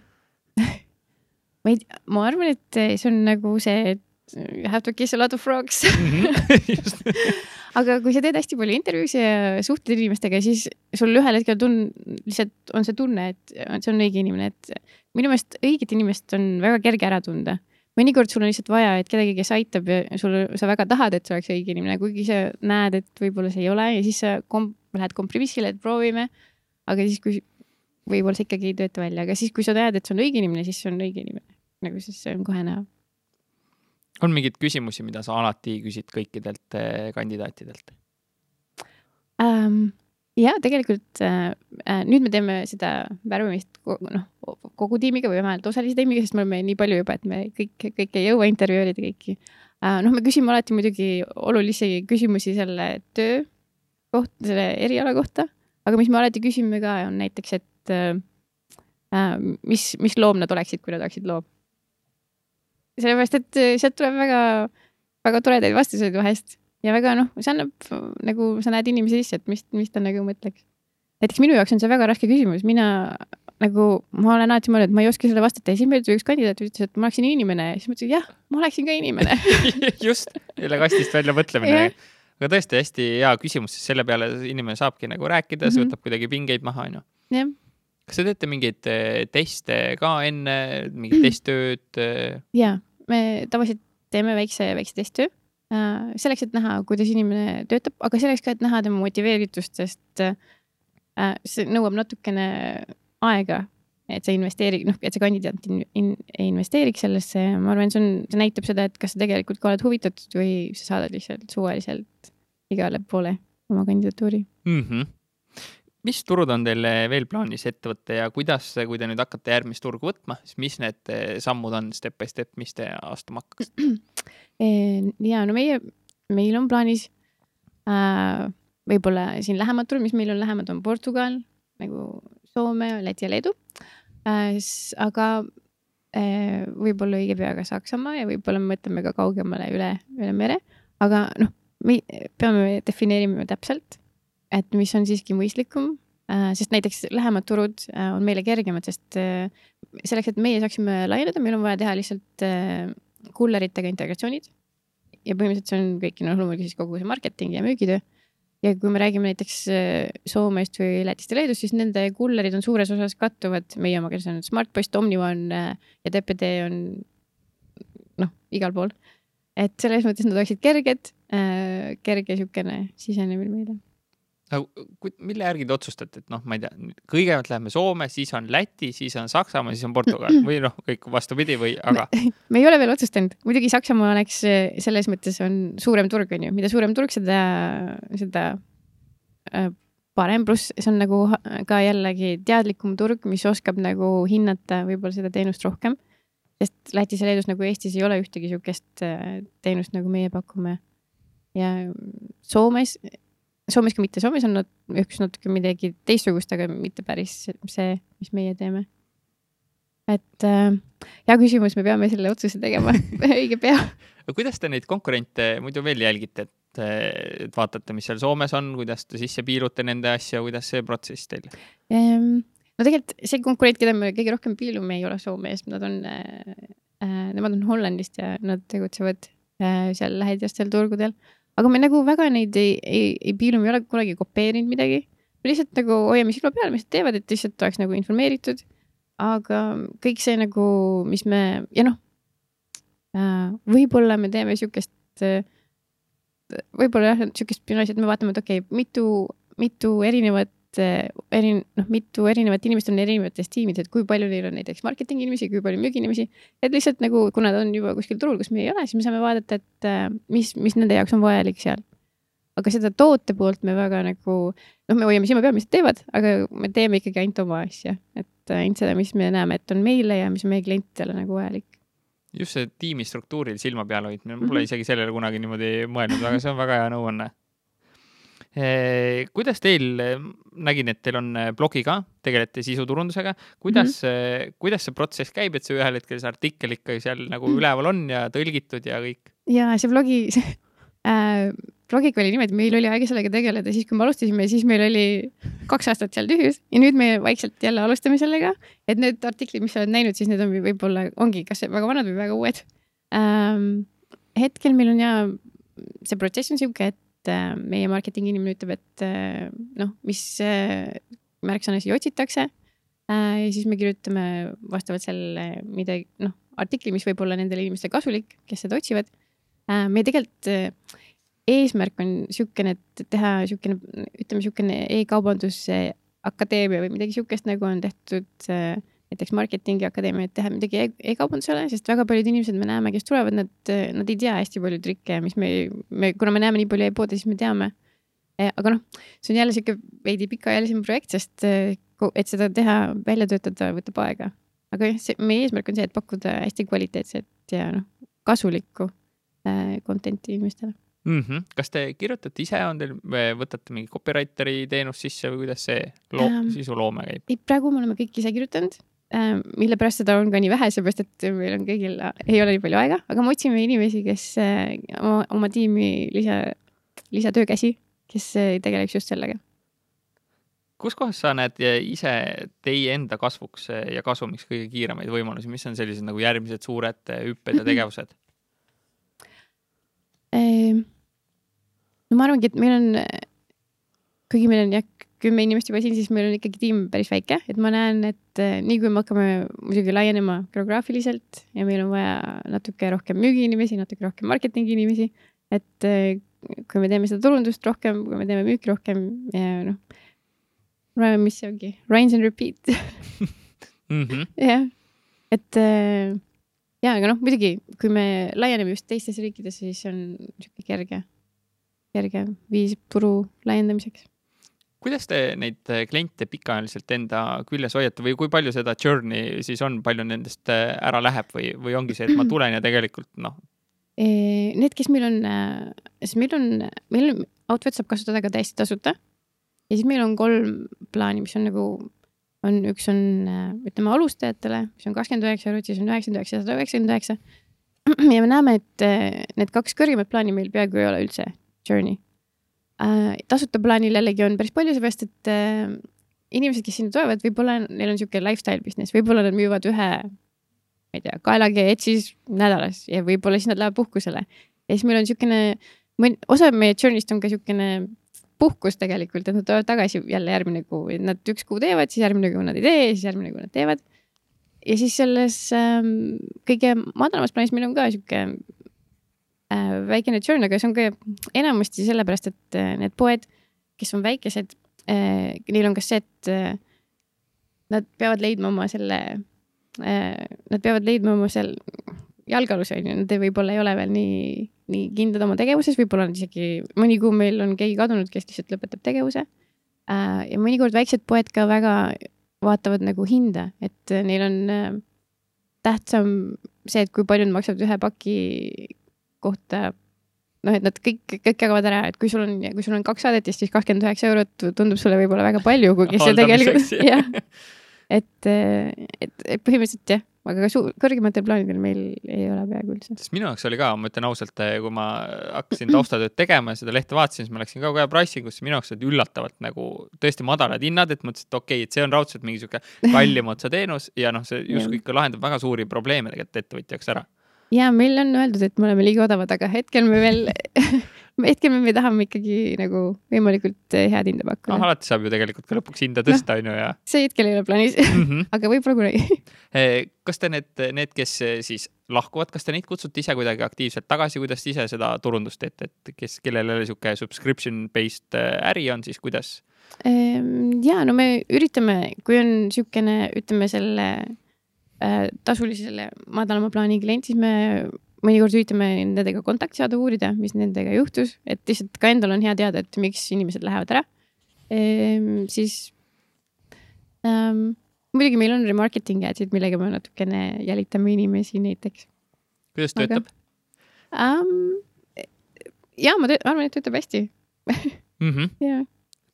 *laughs* ma ei tea, ma arvan, et see on nagu see, et you have to kiss a lot of frogs mhm. *laughs* *laughs* aga kui sa teed hästi palju intervjuusid ja suhtled inimestega, siis sul ühel hetkel tun-, lihtsalt on see tunne, et see on õige inimene, et minu meelest õiget inimest on väga kerge ära tunda. Mõnikord sul on lihtsalt vaja, et kedagi, kes aitab ja sul, sa väga tahad, et see oleks õige inimene, kuigi sa näed, et võib-olla see ei ole ja siis sa kom-, lähed kompromissile, et proovime. aga siis, kui võib-olla see ikkagi ei tööta välja, aga siis, kui sa tead, et see on õige inimene, siis see on õige inimene nagu siis see on kohe näha. on mingeid küsimusi, mida sa alati küsid kõikidelt eh, kandidaatidelt ähm,? Ja tegelikult äh, äh, nüüd me teeme seda värbamist noh, kogu tiimiga või vähemalt osalise tiimiga, sest me oleme nii palju juba, et me kõik, kõik ei jõua intervjueerida kõiki äh,. noh, me küsime alati muidugi olulisi küsimusi selle töö kohta, selle eriala kohta, aga mis me alati küsime ka, on näiteks, et äh, äh mis, mis loom nad oleksid, kui nad oleksid loom sellepärast et äh, sealt tuleb väga, väga toredaid vastuseid vahest ja väga noh, see annab nagu sa näed inimese sisse, et mis, mis ta nagu mõtleks. näiteks minu jaoks on see väga raske küsimus, mina nagu ma olen alati mõelnud, et ma ei oska sellele vastata ja siis meil tuli üks kandidaat, ütles, et ma oleksin inimene ja siis ma ütlesin jah, ma oleksin ka inimene *laughs* just, jälle kastist välja mõtlemine aga tõesti hästi hea küsimus, sest selle peale inimene saabki nagu rääkida mm, -hmm. see mhm. võtab kuidagi pingeid maha, onju. jah kas te teete mingeid eh, teste ka enne, mingit *clears throat* testtööd? Eh? ja, me tavaliselt teeme väikse, väikse testtöö selleks, et näha, kuidas inimene töötab, aga selleks ka, et näha tema motiveeritust, sest äh, see nõuab natukene aega, et sa investeerid, noh, et see kandidaat in, in, investeeriks sellesse ja ma arvan, see on, see näitab seda, et kas sa tegelikult ka oled huvitatud või sa saadad lihtsalt suvaliselt igale poole oma kandidatuuri mm. -hmm. Mis turud on teil veel plaanis ette võtta ja kuidas, kui te nüüd hakkate järgmist turgu võtma, siis mis need eh, sammud on step by step, mis te astuma hakkasite *clears throat* ja no meie, meil on plaanis äh, võib-olla siin lähemad turud, mis meil on lähemad, on Portugal nagu Soome, Läti ja Leedu äh,. aga äh, võib-olla õige pea ka Saksamaa ja võib-olla me mõtleme ka kaugemale üle, üle mere, aga noh, me peame defineerima täpselt, et mis on siiski mõistlikum äh,, sest näiteks lähemad turud äh, on meile kergemad, sest äh, selleks, et meie saaksime laieneda, meil on vaja teha lihtsalt kulleritega integratsioonid. Ja põhimõtteliselt see on kõik, noh loomulikult siis kogu see marketing ja müügitöö. Ja kui me räägime näiteks Soomest või Lätist ja Leedust, siis nende kullerid on suures osas kattuvad meie omaga, see on Smartpost, Omnione äh, ja TPD on noh, igal pool. et selles mõttes nad oleksid kerged, kerge niisugune sisenemine meile aga mille järgi te otsustate, et noh, ma ei tea, kõigepealt läheme Soome, siis on Läti, siis on Saksamaa, siis on Portugal või noh, kõik vastupidi või, aga me ei ole veel otsustanud, muidugi Saksamaa oleks selles mõttes on suurem turg, on ju, mida suurem turg, seda, seda äh, parem, pluss see on nagu ka jällegi teadlikum turg, mis oskab nagu hinnata võib-olla seda teenust rohkem. sest Lätis ja Leedus nagu Eestis ei ole ühtegi niisugust äh, teenust, nagu meie pakume. ja Soomes Soomes ka mitte, Soomes on nad üks natuke midagi teistsugust, aga mitte päris see, mis meie teeme. et äh, hea küsimus, me peame selle otsuse tegema *laughs* õige pea. aga kuidas te neid konkurente muidu veel jälgite, et, et vaatate, mis seal Soomes on, kuidas te sisse piilute nende asja, kuidas see protsess teil ehm,? no tegelikult see konkurent, keda me kõige rohkem piilume, ei ole Soomes, nad on äh,, äh, nemad on Hollandist ja nad tegutsevad äh, seal lähedastel turgudel aga me nagu väga neid ei, ei, ei piilu, me ei ole kunagi kopeerinud midagi. me lihtsalt nagu hoiame silma peal, mis nad teevad, et lihtsalt oleks nagu informeeritud. aga kõik see nagu, mis me ja noh äh,, võib-olla me teeme siukest äh,, võib-olla jah, siukest spionaaži, et me vaatame, et okei okay,, mitu, mitu erinevat Eh, eri, noh, mitu erinevat inimest on erinevates tiimides, et kui palju neil on näiteks marketingi inimesi, kui palju müügiinimesi. et lihtsalt nagu, kuna ta on juba kuskil turul, kus me ei ole, siis me saame vaadata, et eh, mis, mis nende jaoks on vajalik seal. aga seda toote poolt me väga nagu, noh, me hoiame silma peal, mis nad teevad, aga me teeme ikkagi ainult oma asja, et eh, ainult seda, mis me näeme, et on meile ja mis on meie klientidele nagu vajalik just see tiimi struktuuril silma peal hoidmine, ma pole mm -hmm. isegi sellele kunagi niimoodi mõelnud, aga see on väga hea nõuanne kuidas teil, eh, nägin, et teil on eh, blogi ka, tegelete sisuturundusega, kuidas mm, -hmm. kuidas see protsess käib, et see ühel hetkel see artikkel ikka seal nagu mm -hmm. üleval on ja tõlgitud ja kõik? ja see blogi *laughs* äh,, blogiga oli niimoodi, meil oli aega sellega tegeleda, siis kui me alustasime, siis meil oli kaks aastat seal tühjus ja nüüd me vaikselt jälle alustame sellega, et need artiklid, mis sa oled näinud, siis need on võib-olla ongi kas väga vanad või väga uued ähm,. hetkel meil on ja see protsess on sihuke, et et äh, meie marketingi inimene ütleb, et äh, noh, mis äh, märksõna siia otsitakse. ja siis me kirjutame vastavalt sellele midagi, noh, artikli, mis võib olla nendele inimestele kasulik, kes seda otsivad. meie tegelikult eesmärk on niisugune, et teha niisugune, ütleme niisugune e-kaubanduse akadeemia või midagi niisugust, nagu on tehtud äh, näiteks marketingi akadeemia, et teha midagi e-, e-kaubandusele, sest väga paljud inimesed me näeme, kes tulevad, nad, nad ei tea hästi palju trikke, mis me, me, kuna me näeme nii palju e-poode, siis me teame. E, aga noh, see on jälle sihuke veidi pikaajalisem projekt, sest et seda teha, välja töötada, võtab aega. aga jah, see, meie eesmärk on see, et pakkuda hästi kvaliteetset ja noh, kasulikku äh, content'i inimestele mm. -hmm. kas te kirjutate ise, on teil, võtate mingi copywriteri teenust sisse või kuidas see loo, ähm, sisuloome käib? ei, praegu me oleme kõik ise kirjutanud mille pärast seda on ka nii vähe, seepärast et meil on kõigil ei ole nii palju aega, aga me otsime inimesi, kes äh, oma, oma tiimi lisa, lisatöökäsi, kes äh, tegeleks just sellega. kus kohas sa näed ise teie enda kasvuks ja kasumiks kõige kiiremaid võimalusi, mis on sellised nagu järgmised suured hüpped ja *laughs* tegevused? No ma arvangi, et meil on, kuigi meil on jah, kümme inimest juba siin, siis meil on ikkagi tiim päris väike, et ma näen, et eh, nii kui me hakkame muidugi laienema geograafiliselt ja meil on vaja natuke rohkem müügiinimesi, natuke rohkem marketingi inimesi, et eh, kui me teeme seda turundust rohkem, kui me teeme müüki rohkem ja noh, mis see ongi, rinse and repeat. *laughs* Mm -hmm. jah, et eh, ja, aga noh, muidugi, kui me laieneme just teistes riikides, siis on sihuke kerge, kerge viis turu laiendamiseks kuidas te neid kliente pikaajaliselt enda küljes hoiate või kui palju seda journey siis on, palju nendest äh, ära läheb või, või ongi see, et ma tulen ja tegelikult noh? Need, kes meil on, äh, siis meil on, meil Outfit saab kasutada ka täiesti tasuta. ja siis meil on kolm plaani, mis on nagu on, üks on äh, ütleme alustajatele, mis on kakskümmend üheksa eurot, siis on üheksakümmend üheksa, sada üheksakümmend üheksa. *clears throat* ja me näeme, et äh, need kaks kõrgemat plaani meil peaaegu ei ole üldse journey. Äh, tasuta plaanil jällegi on päris palju, seepärast et inimesed, kes sinna tulevad, võib-olla neil on niisugune lifestyle business, võib-olla nad müüvad ühe, ma ei tea, kaelakee etsis nädalas ja võib-olla siis nad lähevad puhkusele. ja siis meil on niisugune, osa meie journey'st on ka niisugune puhkus tegelikult, et nad tulevad tagasi jälle järgmine kuu, et nad üks kuu teevad, siis järgmine kuu nad ei tee, siis järgmine kuu nad teevad. ja siis selles ähm, kõige madalamas plaanis meil on ka äh, väikene churn, aga see on ka enamasti sellepärast, et äh, need poed, kes on väikesed äh,, neil on ka see, et äh, nad peavad leidma oma selle äh,, nad peavad leidma oma seal jalgealuse on ju, nad võib-olla ei ole veel nii nii kindlad oma tegevuses, võib-olla on isegi mõni kuu meil on keegi kadunud, kes lihtsalt lõpetab tegevuse. Äh, ja mõnikord väiksed poed ka väga vaatavad nagu hinda, et neil on äh, tähtsam see, et kui palju nad maksavad ühe paki kohta. noh, et nad kõik, kõik jagavad ära, et kui sul on, kui sul on kaks saadetist, siis kakskümmend üheksa eurot tundub sulle võib-olla väga palju, kuigi see tegelikult jah, et, et, et põhimõtteliselt jah aga ka kõrgematel plaanidel meil ei ole peaaegu üldse. sest minu jaoks oli ka, ma ütlen ausalt, eh, kui ma hakkasin taustatööd tegema ja seda lehte vaatasin, siis ma läksin ka kohe pricing usse, minu jaoks olid üllatavalt nagu tõesti madalad hinnad, et mõtlesin, et okei okay,, et see on raudselt mingi sihuke kallim *laughs* otsa teenus ja noh, see justkui ikka lahendab väga suuri probleeme tegelikult ettevõtja jaoks ära. Ja meil on öeldud, et me oleme liiga odavad, aga hetkel me veel *laughs* hetkel me tahame ikkagi nagu võimalikult eh, head hinda pakkuda. noh, alati saab ju tegelikult ka lõpuks hinda tõsta, on ju, ja. see hetkel ei ole plaanis mm, -hmm. *laughs* aga võib-olla kunagi *laughs* eh, kas te need, need, kes eh, siis lahkuvad, kas te neid kutsute ise kuidagi aktiivselt tagasi, kuidas te ise seda turundust teete, et kes, kellel jälle sihuke subscription based äri on, siis kuidas? Ehm, ja no me üritame, kui on niisugune, ütleme selle tasulisele madalama plaani klient, siis me mõnikord üritame nendega kontakti saada, uurida, mis nendega juhtus, et lihtsalt ka endal on hea teada, et miks inimesed lähevad ära ehm,. siis ähm, muidugi meil on remarketing ad'id, millega me natukene jälitame inimesi näiteks. kuidas töötab? Um, ja ma arvan, et töötab hästi *laughs* mm. -hmm. ja.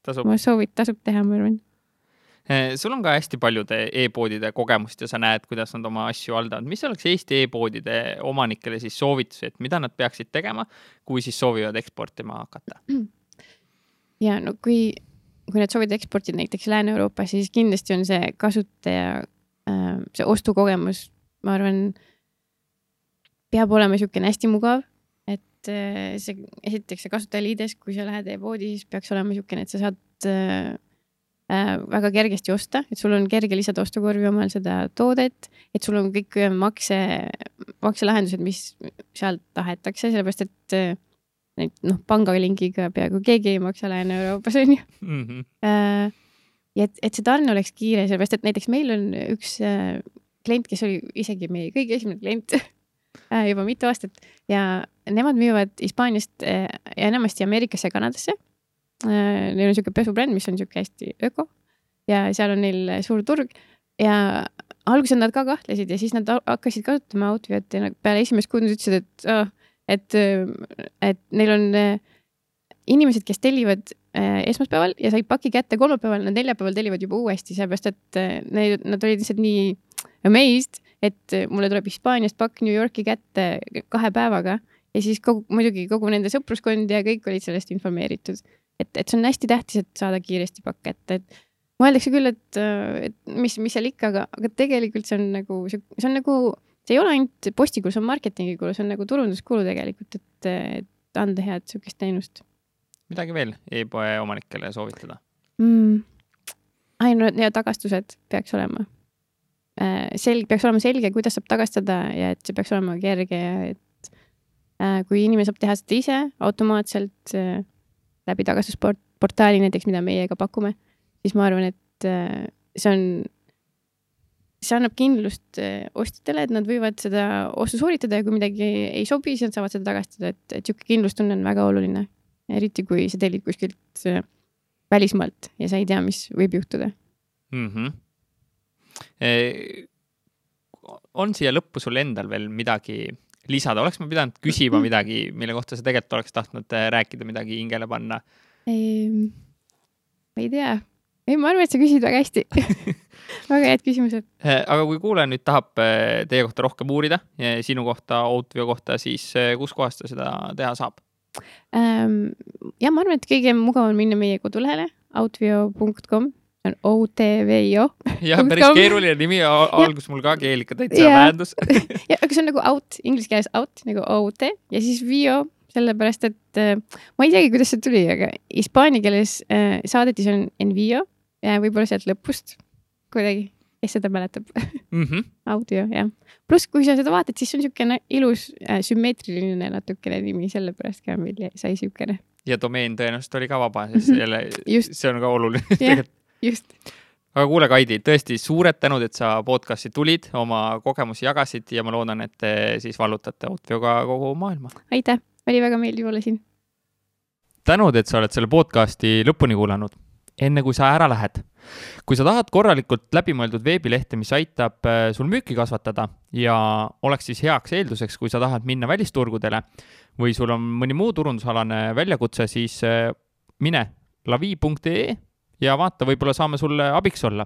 tasub. ma soovid, tasub teha, ma arvan sul on ka hästi paljude e-poodide kogemust ja sa näed, kuidas nad oma asju haldavad. mis oleks Eesti e-poodide omanikele siis soovitus, et mida nad peaksid tegema, kui siis soovivad eksportima hakata? *clears throat* ja no kui, kui nad soovivad eksportida näiteks Lääne-Euroopasse, siis kindlasti on see kasutaja, äh, see ostukogemus, ma arvan, peab olema niisugune hästi mugav, et äh, see, esiteks see kasutajaliides, kui sa lähed e-poodi, siis peaks olema niisugune, et sa saad Äh, väga kergesti osta, et sul on kerge lisada ostukorvi omal seda toodet, et sul on kõik äh, makse, makselahendused, mis sealt tahetakse, sellepärast et äh, neid noh, pangalingiga peaaegu keegi ei maksa Lääne-Euroopas onju mm. -hmm. ja et, et see tarne oleks kiire, sellepärast et näiteks meil on üks klient, kes oli isegi meie kõige esimene klient *laughs* juba mitu aastat ja nemad müüvad Hispaaniast ja enamasti Ameerikasse ja Kanadasse Äh, neil on sihuke pesubränd, mis on sihuke hästi öko. Ja seal on neil suur turg. Ja alguses nad ka kahtlesid ja siis nad hakkasid kasutama Outfit ja peale esimest kuud nad ütlesid, et oh,, et, et neil on äh, inimesed, kes tellivad äh, esmaspäeval ja said paki kätte kolmapäeval, nad neljapäeval tellivad juba uuesti, sellepärast et need, nad olid lihtsalt nii amazed, et mulle tuleb Hispaaniast pakk New Yorki kätte kahe päevaga. Ja siis kogu, muidugi kogu nende sõpruskond ja kõik olid sellest informeeritud. et, et see on hästi tähtis, et saada kiiresti pakk kätte, et mõeldakse küll, et, et mis, mis seal ikka, aga, aga tegelikult see on nagu, see on nagu, see ei ole ainult postikulu, see on marketingikulu, see on nagu turunduskulu tegelikult, et, et anda head sihukest teenust midagi veel e-poe omanikele soovitada? mm.. ainult ja tagastused peaks olema. selge, peaks olema selge, kuidas saab tagastada ja et see peaks olema kerge ja et äh, kui inimene saab teha seda ise automaatselt äh, läbi tagastusportaali näiteks, mida meie ka pakume, siis ma arvan, et äh, see on, see annab kindlust äh, ostjatele, et nad võivad seda ostu sooritada ja kui midagi ei sobi, siis nad saavad seda tagastada, et, et sihuke kindlustunne on väga oluline. eriti kui sa tellid kuskilt äh, välismaalt ja sa ei tea, mis võib juhtuda. mm. -hmm. on siia lõppu sul endal veel midagi lisada, oleks ma pidanud küsima midagi, mille kohta sa tegelikult oleks tahtnud äh, rääkida, midagi hingele panna? Ehm, ma ei tea, ei, ma arvan, et sa küsid väga hästi *laughs* väga head küsimused. Äh, aga kui kuulaja nüüd tahab äh, teie kohta rohkem uurida, sinu kohta, Outveo kohta, siis kuskohast ta seda teha saab? Ehm, ja ma arvan, et kõige mugavam on minna meie kodulehele outveo.com, on O-T-V-I-O jah, päris keeruline nimi, algus mul ka keel ikka täitsa Jaa. väändus. *laughs* ja, aga see on nagu out, inglise keeles out nagu OUT ja siis Vio, sellepärast et äh, ma ei teagi, kuidas see tuli, aga hispaania keeles äh, saadetis on Envio ja võib-olla sealt lõpust kuidagi, kes seda mäletab, Mhm. *laughs* audio jah. pluss, kui sa seda vaatad, siis on niisugune ilus äh, sümmeetriline natukene nimi, sellepärast ka meil sai niisugune, ja domeen tõenäoliselt oli ka vaba, siis Mhm. jälle see on ka oluline tegelikult. just. aga kuule, Kaidi, tõesti suured tänud, et sa podcast'i tulid, oma kogemusi jagasid ja ma loodan, et te siis vallutate Outveoga kogu maailma. aitäh, oli väga meeldiv olla siin. tänud, et sa oled selle podcast'i lõpuni kuulanud. enne kui sa ära lähed, kui sa tahad korralikult läbimõeldud veebilehte, mis aitab äh, sul müüki kasvatada ja oleks siis heaks eelduseks, kui sa tahad minna välisturgudele või sul on mõni muu turundusalane väljakutse, siis äh, mine lavi.ee ja vaata, võib-olla saame sulle abiks olla.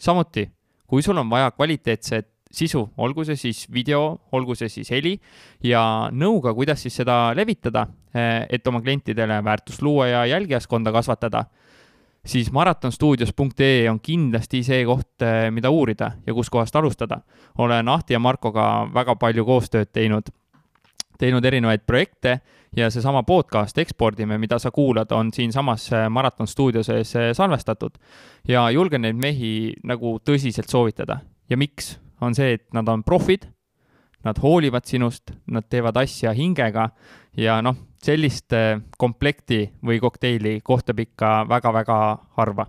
samuti, kui sul on vaja kvaliteetset sisu, olgu see siis video, olgu see siis heli ja nõuga, kuidas siis seda levitada, et oma klientidele väärtust luua ja jälgijaskonda kasvatada, siis maratonstuudios.ee on kindlasti see koht, mida uurida ja kuskohast alustada. olen Ahti ja Markoga väga palju koostööd teinud, teinud erinevaid projekte ja seesama podcast Ekspordime, mida sa kuulad, on siinsamas Maraton stuudio sees salvestatud. Ja julgen neid mehi nagu tõsiselt soovitada. Ja miks, on see, et nad on profid, nad hoolivad sinust, nad teevad asja hingega ja noh, sellist eh, komplekti või kokteili kohtab ikka väga-väga harva